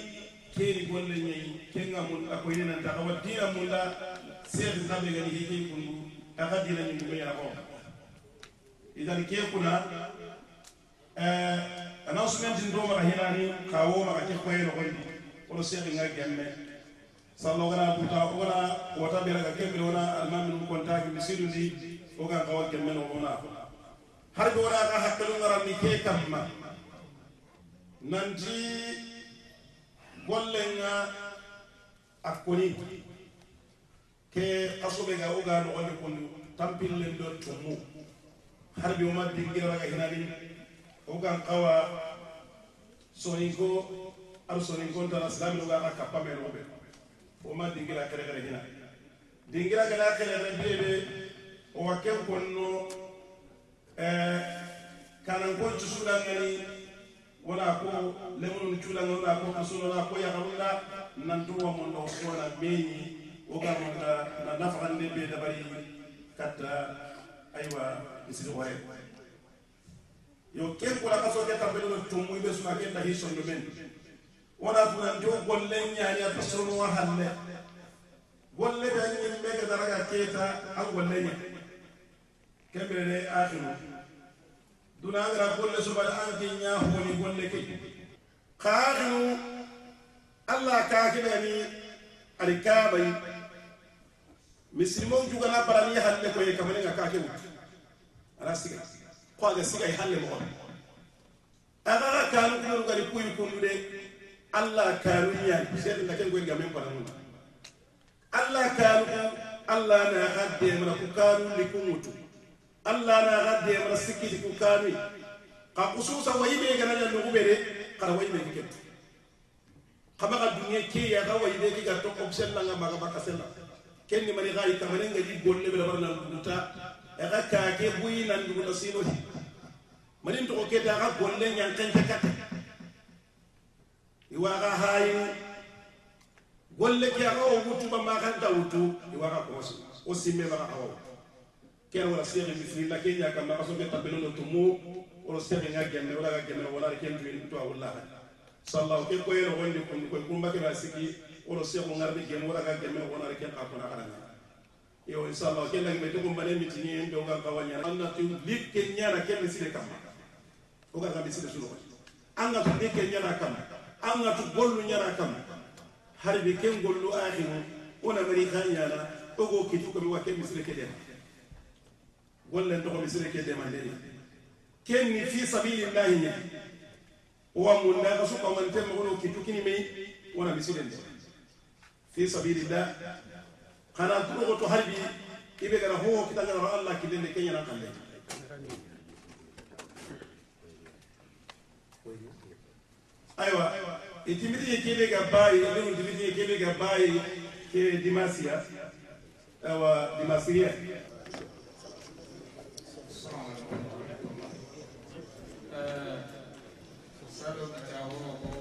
keni golle ñayi kenga mun a koyne nanta awa dina mun la seehi sabe gani kundu dina idalike kuna eh announcement ndo mara hinani kawo mara ke koyro gondi wala sheikh nga gemme sallo gara buta wala wata bira ga kembe wala almamin mu kontaki misidu ndi o ga kawo gemme no wona har go wala ga hakkalu ngara ni ke kamma nanti gollenga akkoni ke asobe ga o ga no wonde kon tampillen do tumu harbi uma digira raga hinari ogan kawa soninko ar soninko tana silami nuga ra kappa me nobe uma digira kere kere hina. Digira gana kere kere bebe o wake konno eh kanan kon tsudan ngani wala ko lemun tsudan ngani wala ko kasuno wala ko ya kabula nan tuwa mon do ko na beni o ga na nafaqan de be dabari katta aywa misiri wore yo ken kula kaso ke tambelo no tumu ibe suna ken dahi sondo men wona tuna ndio golle nyaani a pasono wa halle golle be ni me ga daraga keta an golle nya kembe ne akhiru duna ngara golle so bal an ke nya honi golle ke qaadu allah ka kidani alikabai mislimon juga na barani halle ko yeka kamane ga ka ke ala siga. Ko ga siga halle mo aga ga kanu kunu ngari puyi kunu de allah kanu ya sed na ken go gamen ko nan allah kanu allah na hadde mana ku kanu likumutu allah na hadde mana sikki ku kanu. Ka ususa wayibe ga na lugu bere kala wayibe ke kama ga dunye ke ya ga wayibe ga to option na ga maga baka ken kenni mani xaari kamane nga ji golle be labar nan duguta e xa kaake buyi nan duguta sino hi manin toxo kete a xa golle ñanxenca kate iwaxa xaayu golle ke axa wo wutuba maxanta wutu iwaxa komosu o simme maxa awa wutu kene wala seexe misirila ke ñakamaxa soke tabenono tumu wala seexe nga gemme wala ga gemme wala ken tuin tuwa wullaxa sallaw ke koyenoxondi kun koy kumbakena siki oro sego ngarni ken wala ka kemme ko na ken ka ko na kana yo inshallah ken ngi meto ko mane mi tini en donga ka wanya anna tu lik ken nyara ken sile kam o ga gambi sile sulu tu lik ken nyara kam anga tu gollu nyara kam har bi ken gollu akhiru ona bari khanyala o go kitu ko wa ken sile kede golle ndo ko sile kede mandeli ken ni fi sabilillah ni wa mun na suka man tem ko kitu kini me wana misile ndo fi sabilillah. Kana tuno to halbi ibe gara ho kitanga ro allah kilende kenya nan kalle aywa itimidi itimiti kebe ga bayi ibe itimidi itimiti kebe ga bayi ke dimasia. Awa dimasia. Uh, so,